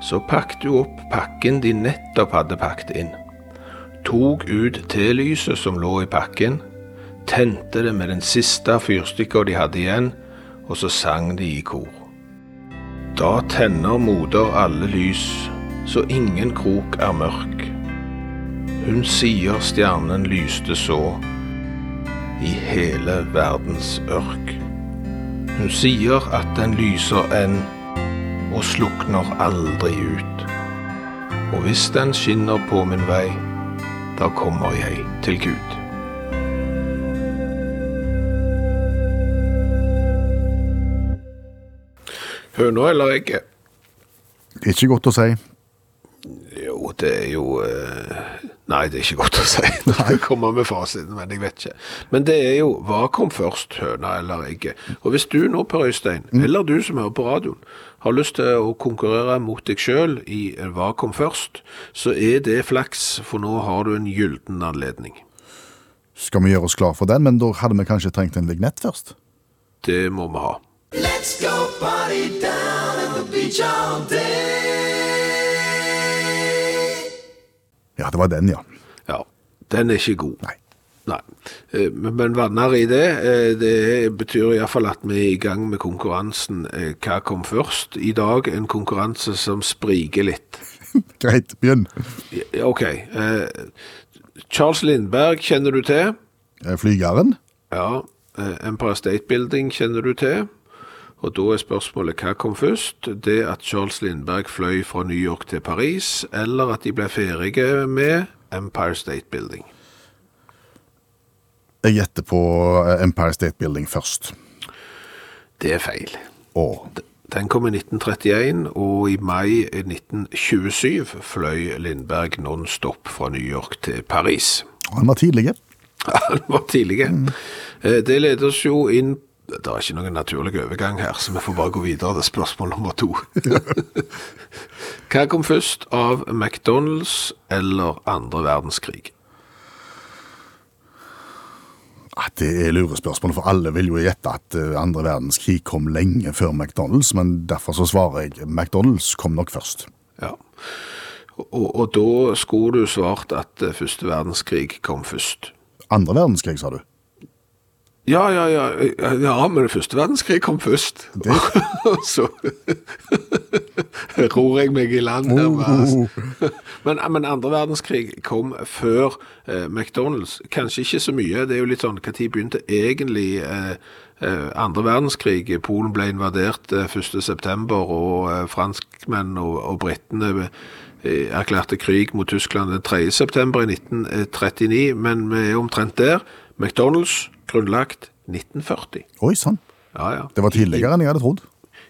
Så pakket hun opp pakken de nettopp hadde pakket inn. Tok ut telyset som lå i pakken, tente det med den siste fyrstikka de hadde igjen, og så sang de i kor. Da tenner moder alle lys, så ingen krok er mørk. Hun sier stjernen lyste så i hele verdens ørk. Hun sier at den lyser enn og slukner aldri ut. Og hvis den skinner på min vei, da kommer jeg til Gud. Høna eller egget? Ikke godt å si. Jo, det er jo eh, Nei, det er ikke godt å si. når du jeg komme med fasiten, men jeg vet ikke. Men det er jo hva kom først, høna eller egget? Og hvis du nå, Per Øystein, eller du som hører på radioen, har lyst til å konkurrere mot deg sjøl i hva kom først, så er det flaks, for nå har du en gylden anledning. Skal vi gjøre oss klar for den, men da hadde vi kanskje trengt en vignett først? Det må vi ha. Let's go party down at the beach all day. Ja, det var den, ja. Ja, den er ikke god. Nei. Nei. Eh, Men vanner i det, eh, det betyr iallfall at vi er i gang med konkurransen eh, Hva kom først? I dag en konkurranse som spriker litt. Greit, begynn. OK. Charles Lindberg kjenner du til. Flygeren. Ja. Empire State Building kjenner du til. Og da er spørsmålet hva kom først? Det at Charles Lindberg fløy fra New York til Paris, eller at de ble ferdige med Empire State Building? Jeg gjetter på eh, Empire State Building først. Det er feil. Å, Den kom i 1931, og i mai 1927 fløy Lindberg non-stop fra New York til Paris. han var tidlig. Han var tidlig. Mm. Det leder oss jo inn Det er ikke noen naturlig overgang her, så vi får bare gå videre til spørsmål nummer to. Hva kom først av McDonald's eller andre verdenskrig? Ah, Det er lurespørsmål, for alle vil jo gjette at eh, andre verdenskrig kom lenge før McDonald's, men derfor så svarer jeg McDonald's kom nok først. Ja. Og, og da skulle du svart at eh, første verdenskrig kom først. Andre verdenskrig, sa du? Ja, ja, ja, ja, men første verdenskrig kom først. Så ror jeg meg i land her. Men, men andre verdenskrig kom før eh, McDonald's. Kanskje ikke så mye. Det er jo litt sånn, tid begynte egentlig eh, eh, andre verdenskrig? Polen ble invadert eh, 1. september, og eh, franskmenn og, og brittene eh, erklærte krig mot Tyskland den 3. september i 1939, men vi er omtrent der. McDonald's grunnlagt 1940. Oi sann. Ja, ja. Det var tidligere enn jeg hadde trodd.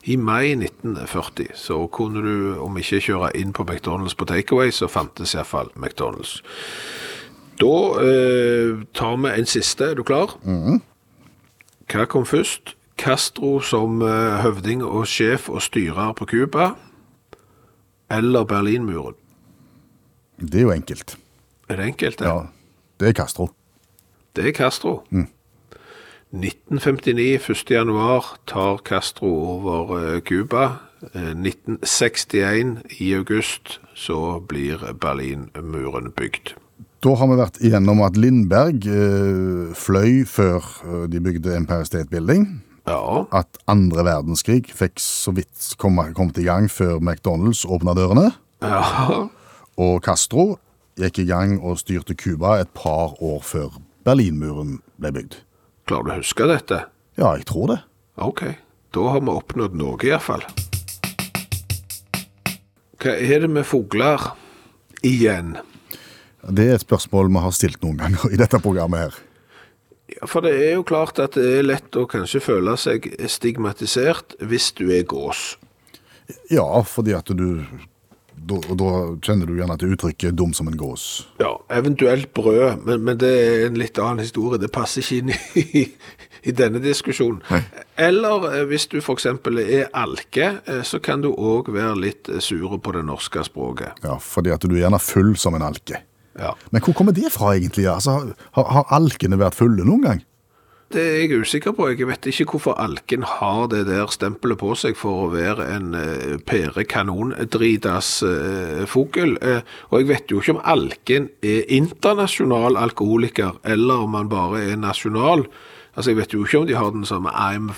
I mai 1940 så kunne du, om ikke kjøre inn på McDonald's på takeaway, så fantes iallfall McDonald's. Da eh, tar vi en siste. Er du klar? Hva kom først? Castro som eh, høvding og sjef og styrer på Cuba? Eller Berlinmuren? Det er jo enkelt. Er det enkelt? det? Ja, det er Castro. Det er Castro. 1959, 1. januar, tar Castro over eh, Cuba. Eh, 1961 i august så blir Berlinmuren bygd. Da har vi vært igjennom at Lindberg eh, fløy før eh, de bygde Empire State Building. Ja, At andre verdenskrig fikk så vidt kommet kom i gang før McDonald's åpna dørene. ja, Og Castro gikk i gang og styrte Cuba et par år før Berlinmuren ble bygd. Klarer du å huske dette? Ja, jeg tror det. Ok, da har vi oppnådd noe i hvert fall. Hva er det med fugler igjen? Det er et spørsmål vi har stilt noen ganger i dette programmet her. Ja, For det er jo klart at det er lett å kanskje føle seg stigmatisert hvis du er gås. Ja, fordi at du da, og da kjenner du gjerne til uttrykket 'dum som en gås'. Ja, eventuelt brød, men, men det er en litt annen historie. Det passer ikke inn i, i denne diskusjonen. Eller eh, hvis du f.eks. er alke, eh, så kan du òg være litt sur på det norske språket. Ja, fordi at du er gjerne full som en alke. Ja. Men hvor kommer det fra egentlig? Altså, har, har alkene vært fulle noen gang? Det er jeg usikker på. Jeg vet ikke hvorfor alken har det der stempelet på seg for å være en uh, kanondritas uh, fugl. Uh, og jeg vet jo ikke om alken er internasjonal alkoholiker, eller om han bare er nasjonal. Altså, Jeg vet jo ikke om de har den samme I'm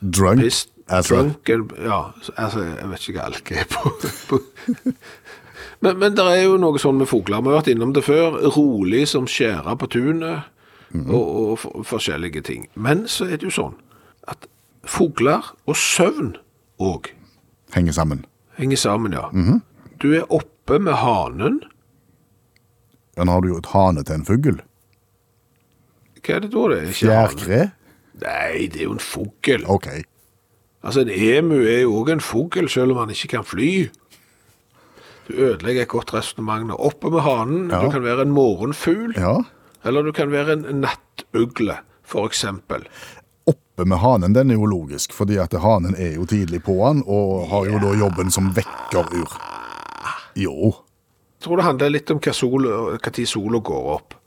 Drunk? pissed, Altså, drunk Ja, altså, jeg vet ikke hva alke er på. på. men, men det er jo noe sånn med fugler. Vi har vært innom det før. Rolig som skjæra på tunet og, og for, forskjellige ting. Men så er det jo sånn at fugler og søvn òg Henger sammen. henger sammen, ja. Du er oppe med hanen. Men har du jo et hane til en fugl. Hva er det da? Det er. Fjærkre? Nei, det er jo en fugl. Ok. Altså, en emu er jo òg en fugl, selv om han ikke kan fly. Du ødelegger et godt resonnement. Oppe med hanen. Ja. Du kan være en morgenfugl, Ja. Eller du kan være en nattugle, eksempel. Oppe med hanen, den er jo logisk, fordi at hanen er jo tidlig på han, og har jo da jobben som vekkerur. Jo. Jeg tror det handler litt om hva, sol, tid sola går opp.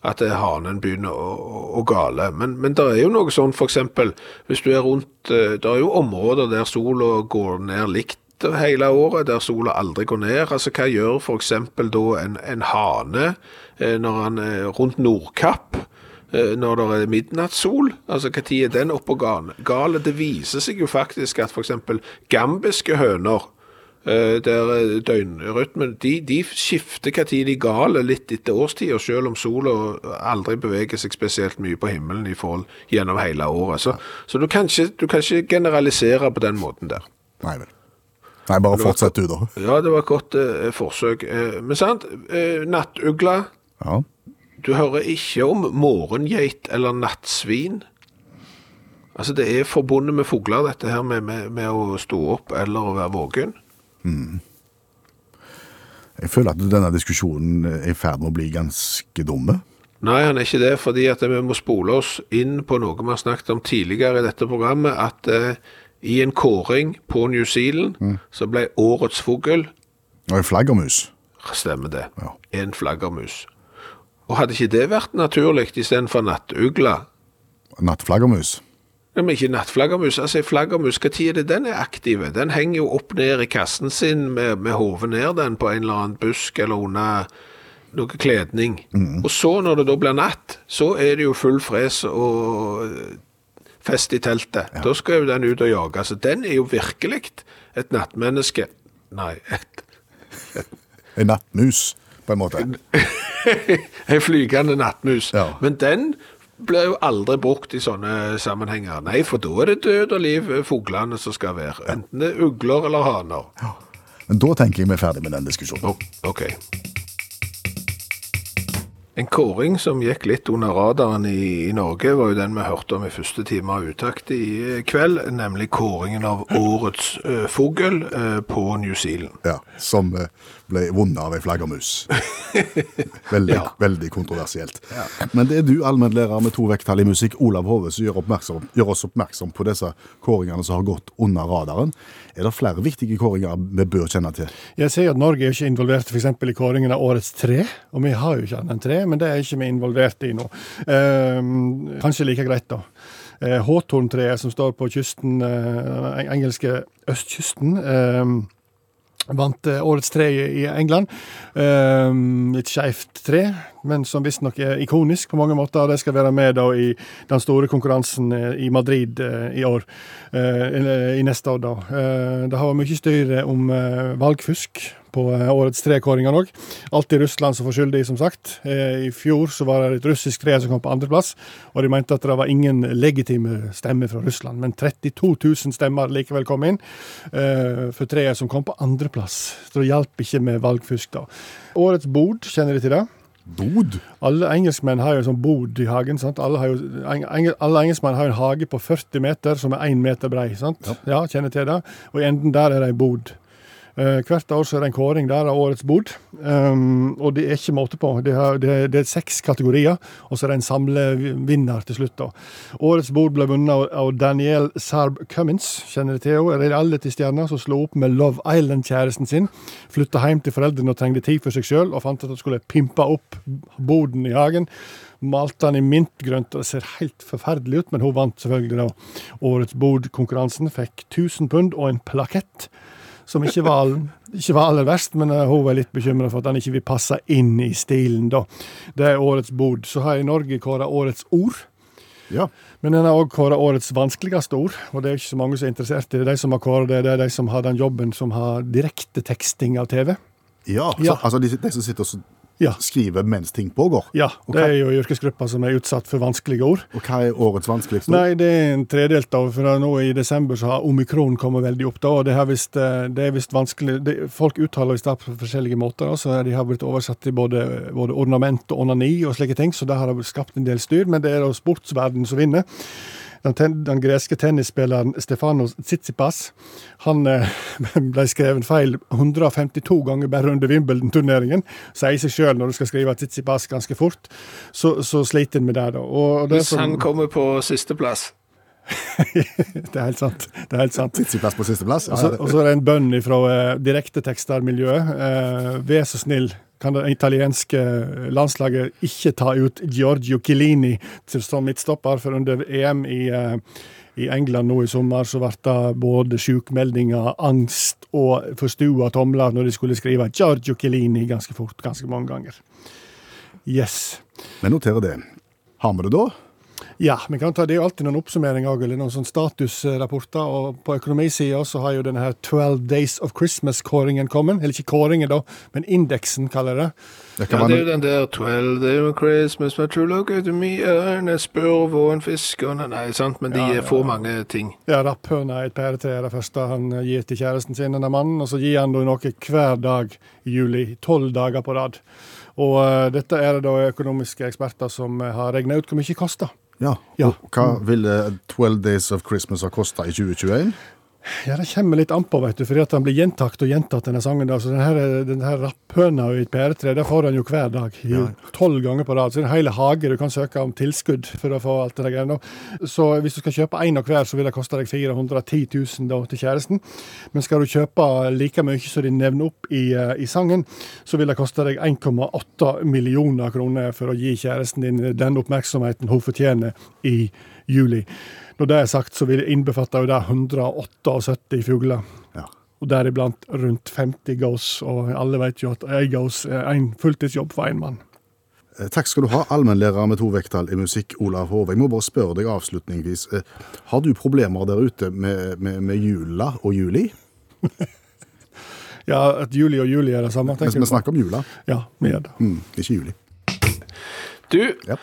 At er hanen begynner å, å, å gale. Men, men det er jo noe sånn, eksempel, hvis du er rundt eh, Det er jo områder der sola går ned likt hele året, der sola aldri går ned. Altså, hva gjør eksempel da en, en hane eh, når han er rundt Nordkapp? eh, Når det er midnattssol, altså hva tid er den oppe og gal- gale? Det viser seg jo faktisk at eksempel gambiske høner Eh, der eh, døgnrytmen de, de skifter tid de er gale litt etter årstida, selv om sola aldri beveger seg spesielt mye på himmelen i forhold gjennom hele året. Så, så du, kan ikke, du kan ikke generalisere på den måten der. Nei vel. Nei, bare fortsett du, da. Ja, det var et godt eh, forsøk. Eh, men sant, eh, nattugla, Ja. du hører ikke om morgengeit eller nattsvin. Altså, det er forbundet med fugler, dette her med, med, med å stå opp eller å være våken. Jeg føler at denne diskusjonen er i ferd med å bli ganske dumme. Nei, han er ikke det, fordi at vi må spole oss inn på noe vi har snakket om tidligere i dette programmet, at eh, i en kåring på New Zealand så ble årets fugl, Og en flaggermus. stemmer det, Ja. en flaggermus. Og hadde ikke det vært naturlig istedenfor nattugla? Nattflaggermus. Nei, men ikke nattflaggermus. Altså, flaggermus, hva tid er det den er aktive? Den henger jo opp ned i kassen sin med, med hodet ned den på en eller annen busk eller under noe kledning. Og så når det da blir natt, så er det jo full fres og fest i teltet. Da skal jo den ut og jage. Så den er jo virkelig et nattmenneske. Nei, et, En nattmus, på en måte. en flygende nattmus. Ja. Men den blir jo aldri brukt i sånne sammenhenger. Nei, for da er det død og liv eh, fuglene som skal være. Enten det er ugler eller haner. Ja. Men da tenker jeg vi er ferdig med den diskusjonen. Oh, Ok. En kåring som gikk litt under radaren i, i Norge, var jo den vi hørte om i første time av Utakt i eh, kveld, nemlig kåringen av årets uh, fugl uh, på New Zealand. Ja, Som eh, ble vunnet av ei flaggermus. Veldig, Ja. veldig kontroversielt. Men det er du, allmennlærer med to vekttall i musikk, Olav Hove, som gjør, gjør oss oppmerksom på disse kåringene som har gått under radaren. Er det flere viktige kåringer vi bør kjenne til? Jeg ser at Norge er ikke involvert for eksempel, i kåringen av årets tre, og vi har jo ikke annet enn tre, men det er ikke vi involvert i nå. Eh, kanskje like greit, da. Eh, Hawthorne-treet som står på kysten, eh, den engelske østkysten. Eh, Vant eh, årets tre i England. Um, et skeivt tre, men som visstnok er ikonisk på mange måter. Det skal være med da i den store konkurransen eh, i Madrid eh, i år. Uh, i neste år, da. Uh, det har vært mye styr om uh, valgfusk på eh, årets trekåringer òg. Alltid Russland som får skyldig, som sagt. Eh, I fjor så var det et russisk tre som kom på andreplass, og de mente at det var ingen legitime stemmer fra Russland. Men 32 000 stemmer likevel kom inn eh, for treet som kom på andreplass. Så det hjalp ikke med valgfusk, da. Årets bod, kjenner de til det? Bod? Alle engelskmenn har jo en sånn bod i hagen. sant? Alle, har jo, eng, eng, alle engelskmenn har jo en hage på 40 meter som er 1 meter brei. sant? Ja. kjenner til det. Og i enden der er det ei bod. Eh, hvert år så er det en kåring der av årets bod. Um, og det er ikke måte på. Det, er, det, det er seks kategorier, og så er det en samlevinner til slutt. da. Årets bod ble vunnet av, Danielle Sarb Cummins, kjenner du til henne? Reality-stjerna som slo opp med Love Island-kjæresten sin. Flytta hjem til foreldrene og trengte tid for seg sjøl, og fant at hun skulle pimpe opp boden i hagen. Malte den i mintgrønt, og det ser helt forferdelig ut, men hun vant selvfølgelig da årets bod-konkurransen. Fikk 1000 pund og en plakett som ikke var, all- ikke var aller verst, men eh, hun var litt bekymra for at han ikke vil passe inn i stilen. da. Det er årets bod. Så har jeg i Norge kåra årets ord. Ja. Men den har òg kåra årets vanskeligste ord, og det er ikke så mange som er interessert i det. De som har kåra det, det er de som har den jobben som har direkteteksting av TV. Ja, Ja. Så, altså de, de som sitter og Ja. skriver mens ting pågår. Ja, det hva- er jo yrkesgrupper som er utsatt for vanskelige ord. Og hva er årets vanskeligste? Nei, det er en tredelt av, for nå i desember så har omikron kommet veldig opp da, og det, vist, eh, det er visst vanskelig, det, folk uttaler i det på forskjellige måter, da, så de har blitt oversatt til både, både ornament og onani og slike ting, så det har skapt en del styr, men det er da sportsverden som vinner. Den, ten, den greske tennisspilleren Stefanos Tsitsipas han eh, ble skrevet feil 152 ganger bare under Wimbledon-turneringen. Sier seg sjøl når du skal skrive Tsitsipas ganske fort, så, så sliter en med det. da. Og, Hvis som- han kommer på sisteplass. det er helt sant. Det er helt sant. Tsitsipas på sisteplass? Ja, så- Og så er det en bønn fra uh, direktetekstermiljøet. Uh, Vær så snill, kan det italienske landslaget ikke ta ut Giorgio Chiellini til som midtstopper? For under EM i, eh, i England nå i sommer så ble det både sjukmeldinger, angst og forstua tomler når de skulle skrive Giorgio Chiellini ganske fort, ganske mange ganger. Yes. Vi noterer det. Har vi det da? Ja, vi kan ta, det er jo alltid noen oppsummeringer eller noen sånn statusrapporter. Og på økonomisida så har jo denne her 12 Days of Christmas-kåringen kommet. Eller ikke kåringen, da, men indeksen, kaller jeg det. Det Ja, kan det er jo den der 12 Days of Christmas, my true love to me, en spurv og en fisk og Nei, sant, men de Ja, ja, får mange ting. Ja, Rapphøna er et pæretre er det første han gir til kjæresten sin, denne mannen. Og så gir han da noe hver dag i juli. Tolv dager på rad. Og uh, dette er det da økonomiske eksperter som eh, har regna ut hvor mye det koster. Ja. Ja. Hva ville 12 Days of Christmas ha kosta i 2021? Ja, Det kommer litt an på, vet du, fordi at han blir gjentatt og gjentatt, denne sangen. da, så denne, her, rapphøna i et pæretre, det får han jo hver dag. Tolv ganger på rad. Så det er en hel hage du kan søke om tilskudd for å få alt det der Så hvis du skal kjøpe én av hver, så vil det koste deg 410 000 da, til kjæresten. Men skal du kjøpe like mye som de nevner opp i, eh, i sangen, så vil det koste deg 1,8 millioner kroner for å gi kjæresten din den oppmerksomheten hun fortjener i juli. Når det er sagt, så vil innbefatte jo det 178 fugler. Ja. Og deriblant rundt 50 gås. Og alle vet jo at ei gås er en fulltidsjobb for én mann. Eh, Takk skal du ha, allmennlærer med to vekttall i musikk, Olav Hove. Jeg må bare spørre deg avslutningsvis. eh, Har du problemer der ute med, med, med jula og juli? Ja, at juli og juli er det samme. Vi, tenker vi du på? snakker om jula, Ja, vi gjør det. mm, ikke juli. Du, Ja.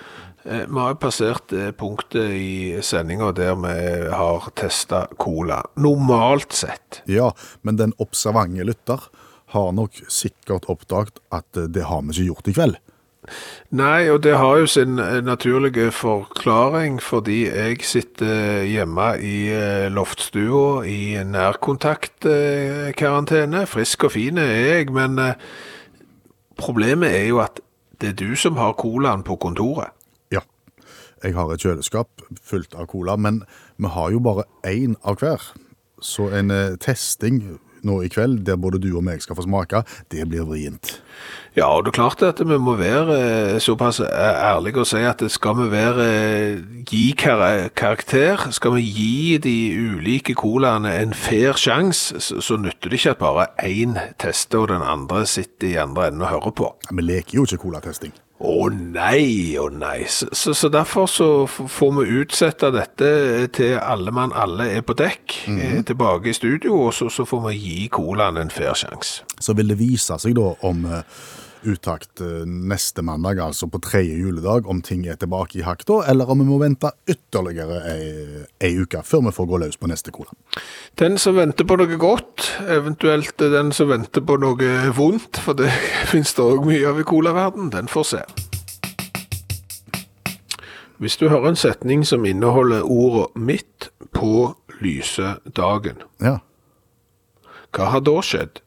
Eh, vi har passert punktet i sendinga der vi har testa cola. Normalt sett. Ja, men den observante lytter har nok sikkert oppdaget at eh, det har vi ikke gjort i kveld. Nei, og det har jo sin eh, naturlige forklaring, fordi jeg sitter hjemme i eh, loftstua i nærkontaktkarantene. Frisk og fin er jeg, men eh, problemet er jo at det er du som har colaen på kontoret. Jeg har et kjøleskap fullt av cola, men vi har jo bare én av hver. Så en eh, testing nå i kveld, der både du og meg skal få smake, det blir vrient. Ja, og det er klart at vi må være eh, såpass ærlige og si at skal vi være eh, gi karakter, skal vi gi de ulike colaene en fair sjanse, så, så nytter det ikke at bare én tester og den andre sitter i andre enden og hører på. Ja, Vi leker jo ikke colatesting. Å nei, å nei. Så, så, så derfor så får vi utsette dette til alle mann alle er på dekk, eh, tilbake i studio, og så, så får vi gi colaen en fair sjanse. Så vil det vise seg da om uttakt eh, neste mandag, altså på tredje juledag, om ting er tilbake i hakk da, eller om vi må vente ytterligere ei, ei uke før vi får gå løs på neste kola. Den som venter på noe godt, eventuelt den som venter på noe vondt, for det finnes det også mye av i colaverden, den får se. Hvis du hører en setning som inneholder ordet midt på lyse dagen, Ja, hva har da skjedd?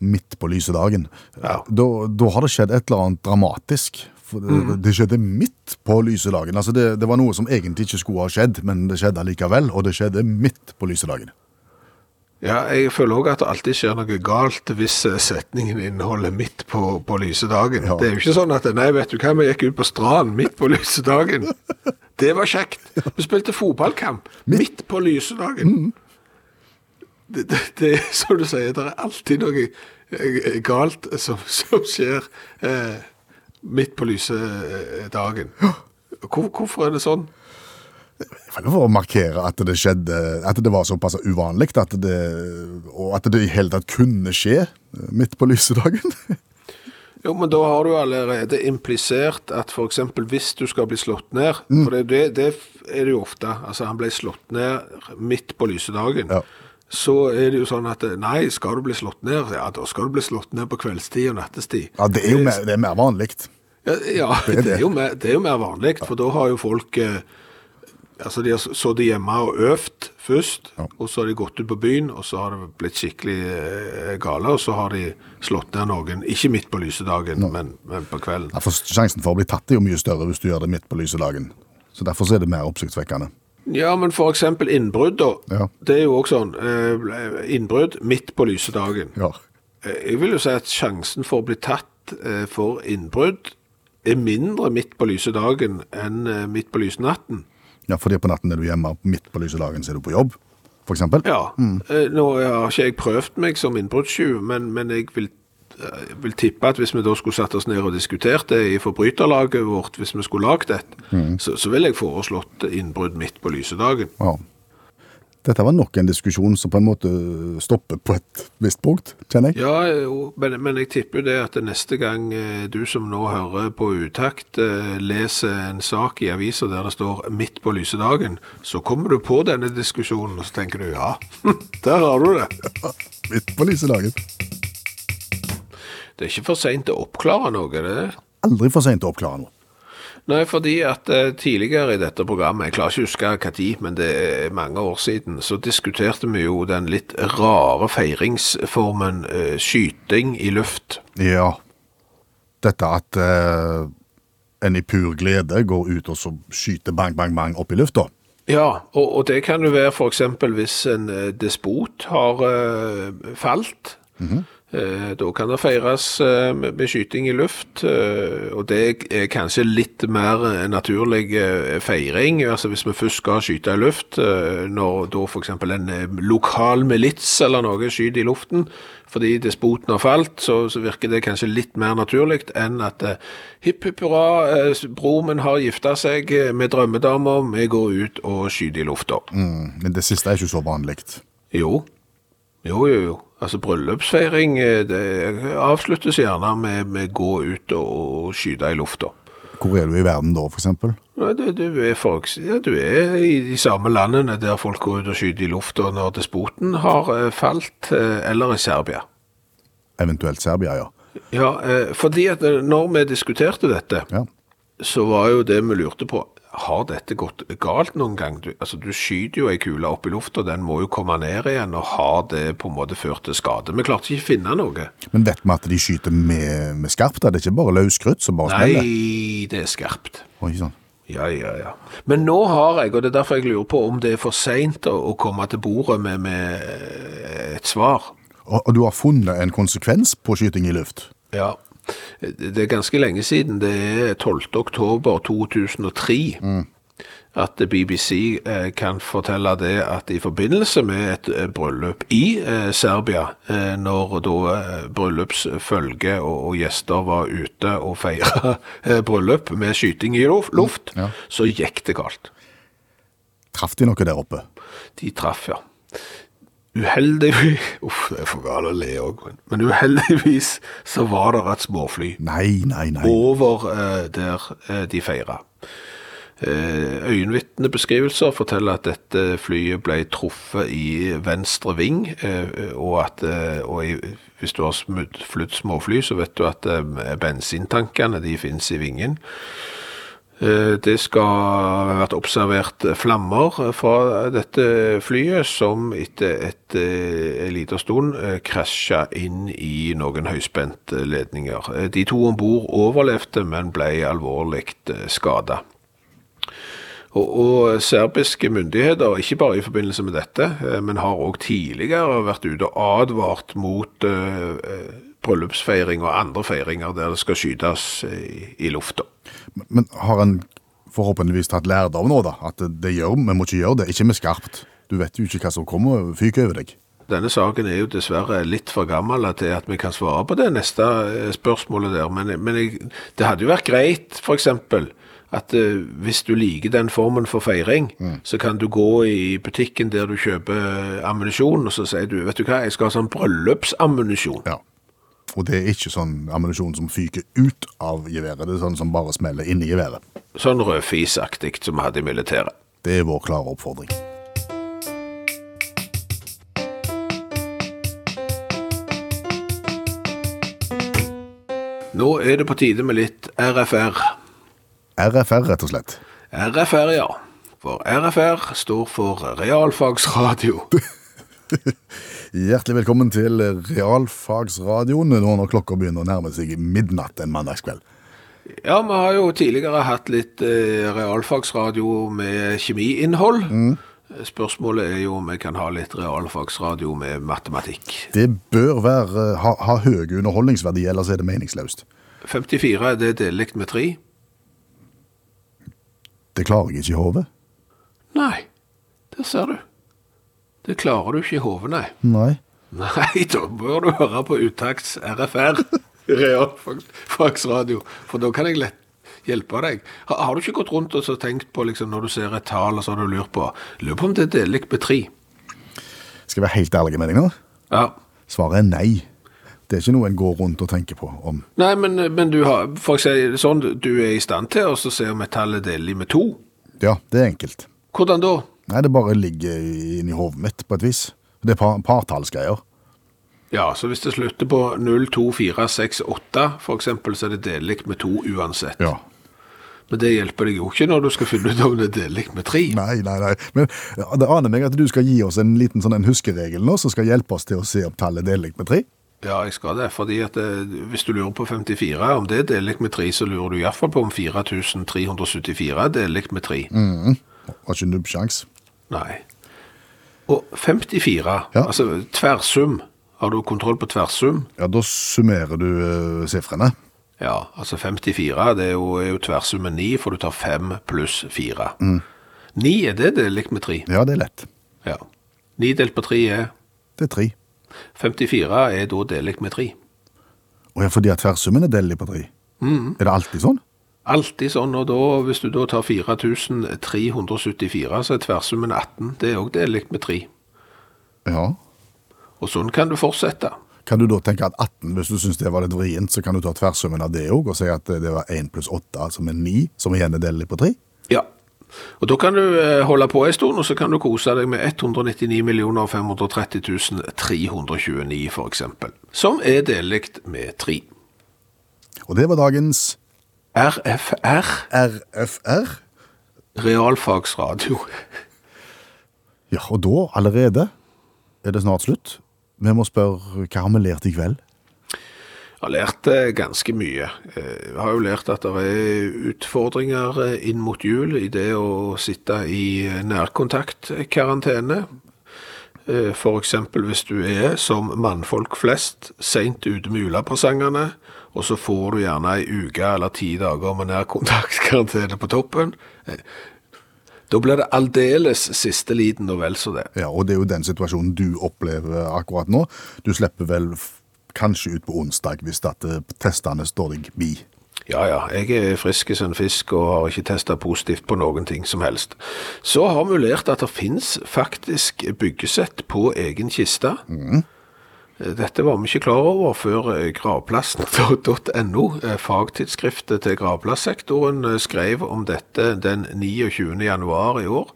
Midt på lyse dagen. Ja. Da, da har det skjedd et eller annet dramatisk. For det, det skjedde midt på lyse dagen. Altså det, det var noe som egentlig ikke skulle ha skjedd, men det skjedde likevel, og det skjedde midt på lyse dagen. Ja, jeg føler også at det alltid skjer noe galt hvis eh, setningen inneholder midt på, på lyse dagen. Ja. Det er jo ikke sånn at nei, vet du hva, vi gikk ut på stranden midt på lyse dagen. Det var kjekt. Vi spilte fotballkamp midt på lyse dagen. Det, det, det som du sier, det er alltid noe eh, galt som, som skjer eh, midt på lyse eh, dagen. Hvor, hvorfor er det sånn? For å markere at det skjedde, at det var såpass uvanlig, at det, og at det i hele tatt kunne skje eh, midt på lyse dagen. Jo, men da har du allerede implisert at eksempel hvis du skal bli slått ned, for det, det, det er det jo ofte, altså han ble slått ned midt på lysedagen, Ja. Så er det jo sånn at nei, skal du bli slått ned, ja, da skal du bli slått ned på kveldstid og nattestid. Ja, det er jo mer, det er mer vanlig. Ja, ja Det er det, det. er mer, det er jo mer vanlig, for da har jo folk eh, Altså, de har sittet hjemme og øvd først, Ja. og så har de gått ut på byen, og så har det blitt skikkelig eh, gale, og så har de slått ned noen, ikke midt på lysedagen, men, men på kvelden. Ja, for Sjansen for å bli tatt er jo mye større hvis du gjør det midt på lyse dagen. Så Derfor er det mer oppsiktsvekkende. Ja, men eksempel innbrudd da. Ja. Det er jo også sånn, eh, innbrudd midt på lysedagen. Ja. Eh, Jeg vil jo si at sjansen for å bli tatt eh, for innbrudd er mindre midt på lysedagen enn eh, midt på lysenatten. ja, fordi på natten er du hjemme, midt på lyse dagen så er du på jobb, eksempel. Ja, Mm. nå har ikke jeg prøvd meg som innbruddstyv, men, men jeg vil, eh, vil tippe at hvis vi da skulle satt oss ned og diskutert det i forbryterlaget vårt, hvis vi skulle lagd et, så, så ville jeg foreslått innbrudd midt på lysedagen. Ja. Dette var nok en diskusjon som på en måte stopper på et visst punkt, kjenner jeg. Ja, men, men jeg tipper jo det at neste gang eh, du som nå hører på utakt, eh, leser en sak i avisa der det står 'midt på lysedagen', så kommer du på denne diskusjonen, og så tenker du ja, der har du det. Midt på lyse dagen. Det er ikke for seint å oppklare noe, det er det. Aldri for sent å oppklare noe. Nei, fordi at eh, tidligere i dette programmet, jeg klarer ikke å huske hva tid, men det er mange år siden, så diskuterte vi jo den litt rare feiringsformen eh, skyting i luft. Ja. Dette at eh, en i pur glede går ut og så skyter bang, bang, bang opp i lufta. Ja, og, og det kan jo være eksempel hvis en eh, despot har eh, falt. Eh, da kan det feires eh, med, skyting i luft, eh, og det er kanskje litt mer eh, naturlig eh, feiring. Altså hvis vi først skal skyte i luft, eh, når da eksempel en eh, lokal milits eller noe skyter i luften, fordi despoten har falt, så, så virker det kanskje litt mer naturlig enn at eh, hipp hipp hurra, eh, bror min har gifta seg eh, med drømmedama, vi går ut og skyter i lufta. Mm, men det siste er ikke så vanlig. Jo. Jo, jo, jo. Altså, bryllupsfeiring eh, det avsluttes gjerne med, med gå ut og skyte i lufta. Hvor er du i verden da, eksempel? Du, du, er ja, du er i de samme landene der folk går ut og skyter i lufta når despoten har eh, falt, eh, eller i Serbia. Eventuelt Serbia, ja. Ja, fordi at når vi diskuterte dette, ja. så var jo det vi lurte på, har dette gått galt noen gang? Du, altså, du skyter jo ei kule opp i lufta, den må jo komme ned igjen, og har det på en måte ført til skade? Vi klarte ikke å finne noe. Men vet vi at de skyter med, med skarpt? Det er ikke bare løskrutt som bare smeller? Nei, det er skarpt. Oi, sånn. Ja, ja, ja. Men nå har jeg, og det er derfor jeg lurer på om det er for seint å, å komme til bordet med, med et svar. Og, og du har funnet en konsekvens på skyting i luft. Ja. Det er ganske lenge siden. Det er 12. oktober 2003 at BBC eh, kan fortelle det at i forbindelse med et eh, bryllup i eh, Serbia, når da bryllupsfølge og, gjester var ute og feira bryllup med skyting i luft, mm. ja. så gikk det galt. Traff de noe der oppe? De traff, ja. Uheldigvis Uff, det er for galt å le òg, men, uheldigvis så var det et småfly Nei, nei, nei. over eh, der eh, de feira. Eh, Øyenvitnebeskrivelser forteller at dette flyet ble truffet i venstre ving, eh, og at eh, og i, hvis du har flydd småfly, så vet du at eh, bensintankene de finnes i vingen. Eh, Det skal ha vært observert flammer fra dette flyet, som etter et, eh, en liten stund eh, krasja inn i noen høyspentledninger. ledninger. De to om bord overlevde, men ble alvorlig skada. Og, og serbiske myndigheter, ikke bare i forbindelse med dette, eh, men har òg tidligere vært ute og advart mot eh, eh, bryllupsfeiring og andre feiringer der det skal skytes eh, i, i lufta. Men har en forhåpentligvis tatt lærdom nå, da? At det, gjør, vi må ikke gjøre det. Ikke med skarpt. Du vet jo ikke hva som kommer og fyker over deg. Denne saken er jo dessverre litt for gammel til at vi kan svare på det neste eh, spørsmålet der, men, men jeg, det hadde jo vært greit, eksempel, at uh, hvis du liker den formen for feiring, så kan du gå i butikken der du kjøper ammunisjon, og så sier du, vet du hva, jeg skal ha sånn bryllupsammunisjon. Ja. Og det er ikke sånn ammunisjon som fyker ut av geværet. Det er sånn som bare smeller inn i geværet. Sånn rødfisaktig som vi hadde i militæret. Det er vår klare oppfordring. Nå er det på tide med litt RFR. RFR, rett og slett. RFR, ja. For RFR står for Realfagsradio. Hjertelig velkommen til Realfagsradioen nå når klokka begynner å nærme seg midnatt en mandagskveld. Ja, vi har jo tidligere hatt litt eh, realfagsradio med kjemiinnhold. Spørsmålet er jo om vi kan ha litt realfagsradio med matematikk. Det bør være, ha, ha høy underholdningsverdi, ellers er det meningsløst. 54 er det delt med 3? Det klarer jeg ikke i hodet. Nei, der ser du. Det klarer du ikke i hodet, nei. Nei. Nei, da bør du høre på Uttakts RFR, realfagsradio, for da kan jeg lett hjelpe deg. Har, har du ikke gått rundt og så tenkt på, liksom, når du ser et tall, og så har du lurt på, lurer på om det er delig med tre? Skal jeg være helt ærlig med deg nå? Ja. Svaret er nei. Det er ikke noe en går rundt og tenker på om. Nei, men, men du har, for det sånn, du er i stand til å så se om et tall er delig med to? Ja, det er enkelt. Hvordan da? Nei, det bare ligger inni hodet mitt på et vis. Det er par, partallsgreier. Ja, så hvis det slutter på 0, 2, 4, 6, 8, for eksempel, så er det delig med 2 uansett. Ja. Men det hjelper deg jo ikke når du skal finne ut om det er delig med 3. Nei, nei, nei. Men det aner meg at du skal gi oss en liten sånn en huskeregel nå, som skal hjelpe oss til å se opp tallet delig med tre. Ja, jeg skal det, fordi at eh, hvis du lurer på 54, om det er delig med 3, så lurer du i hvert fall på om 4374 er delig med 3. Har ikke nubbsjans. Nei. Og 54, Ja. altså tversum, har du kontroll på tversum? Ja, da summerer du uh, sifrene. Ja, altså 54, det er jo, er jo tverrsummen 9, for du tar 5 pluss 4. 9 er det delig med 3. Ja, det er lett. Ja. 9 delt på 3 er Det er tre. 54 er da delt med 3. Og ja, fordi at tversummen er delig på tre. Er det alltid sånn? Alltid sånn, og da, hvis du da tar 4374, så er tversummen 18. Det er òg delt med 3. Ja. Og sånn kan du fortsette. Kan du da tenke at 18, hvis du syns det var litt vrient, så kan du ta tversummen av det òg, og si at det var 1 pluss 8, altså med 9, som igjen er delt på 3? Ja. Og da kan du eh, holde på en stund, og så kan du kose deg med 199 530 329 for eksempel. Som er delig med 3. Og det var dagens RFR, RFR. realfagsradio. Ja, og da allerede er det snart slutt. Vi må spørre hva har vi lært i kveld? Jeg har lært eh, ganske mye. Eh, Jeg har jo lært at det er utfordringer eh, inn mot jul i det å sitte i nærkontaktkarantene. F.eks. Hvis du er, som mannfolk flest, sent ute med julepresangene, og så får du gjerne ei uke eller ti dager med nærkontaktkarantene på toppen. Da blir det aldeles siste liten og vel så det. Ja, og det er jo den situasjonen du opplever akkurat nå. Du slipper vel kanskje ut på onsdag hvis eh, testene står deg bi. Ja, ja, jeg er frisk som en fisk og har ikke testet positivt på noen ting som helst. Så har vi lært at det finnes faktisk byggesett på egen kiste. Dette var vi ikke klar over før eh, gravplassen.no, eh, fagtidsskriftet til gravplassektoren, eh, skrev om dette den 29. januar i år.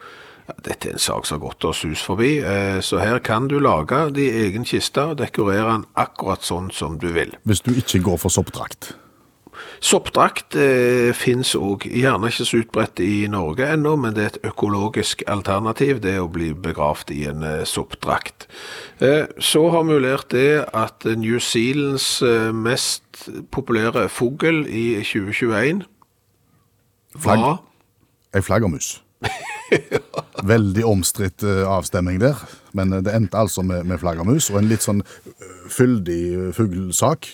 Dette er en sak som har gått oss hus forbi, så her kan du lage din egen kiste og dekorere den akkurat sånn som du vil. Hvis du ikke går for soppdrakt. Soppdrakt eh, finnes òg, gjerne ikke så utbredt i Norge ennå, men det er et økologisk alternativ, det å bli begravd i en eh, soppdrakt. Eh, så har lært det at New Zealands eh, mest populære fugl i 2021 Flagg. var Ei flaggermus. Veldig omstridt eh, avstemning der, men eh, det endte altså med, med flaggermus, og en litt sånn fyldig fuglesak.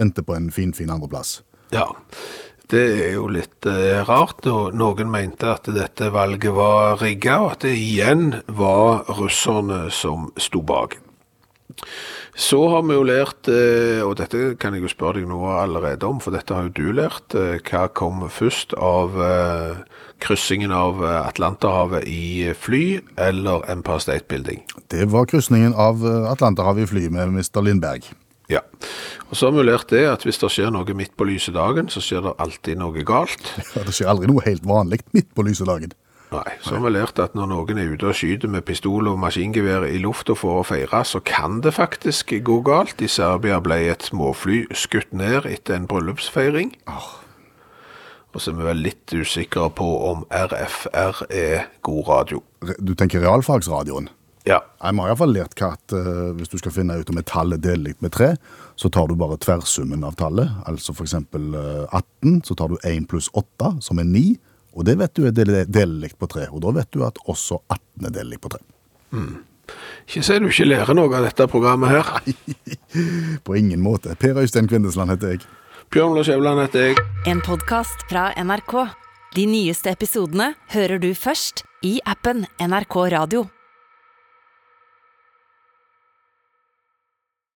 Endte på en fin, fin andreplass. Ja, det er jo litt eh, rart, og noen mente at dette valget var rigga, og at det igjen var russerne som sto bak. Så har vi jo lært, eh, og dette kan jeg jo spørre deg noe allerede om, for dette har jo du lært, eh, hva kom først av eh, kryssingen av eh, Atlanterhavet i fly eller Empire State Building? Det var krysningen av eh, Atlanterhavet i fly med Mr. Lindberg. Ja, og så har vi lært det at hvis det skjer noe midt på lyse dagen, så skjer det alltid noe galt. Ja, det skjer aldri noe helt vanlig midt på lyse dagen. Nei, så har vi lært at når noen er ute og skyter med pistol og maskingevær i lufta for å feire, så kan det faktisk gå galt. I Serbia ble et småfly skutt ned etter en bryllupsfeiring. Og så er vi vel litt usikre på om RFR er god radio. Du tenker realfagsradioen. Ja, Jeg har iallfall lært hva at uh, hvis du skal finne ut om et tall er delt med 3, så tar du bare tverrsummen av tallet. Altså eksempel eh, 18, så tar du 1 pluss 8, som er 9. Og det vet du er del- delelig på 3, og da vet du at også 18 er delelig på 3. ikke si du ikke lærer noe av dette programmet her. På ingen måte. Per Øystein Kvindesland heter jeg. Bjørn Lars Skjævland heter jeg. En podkast fra NRK. De nyeste episodene hører du først i appen NRK Radio.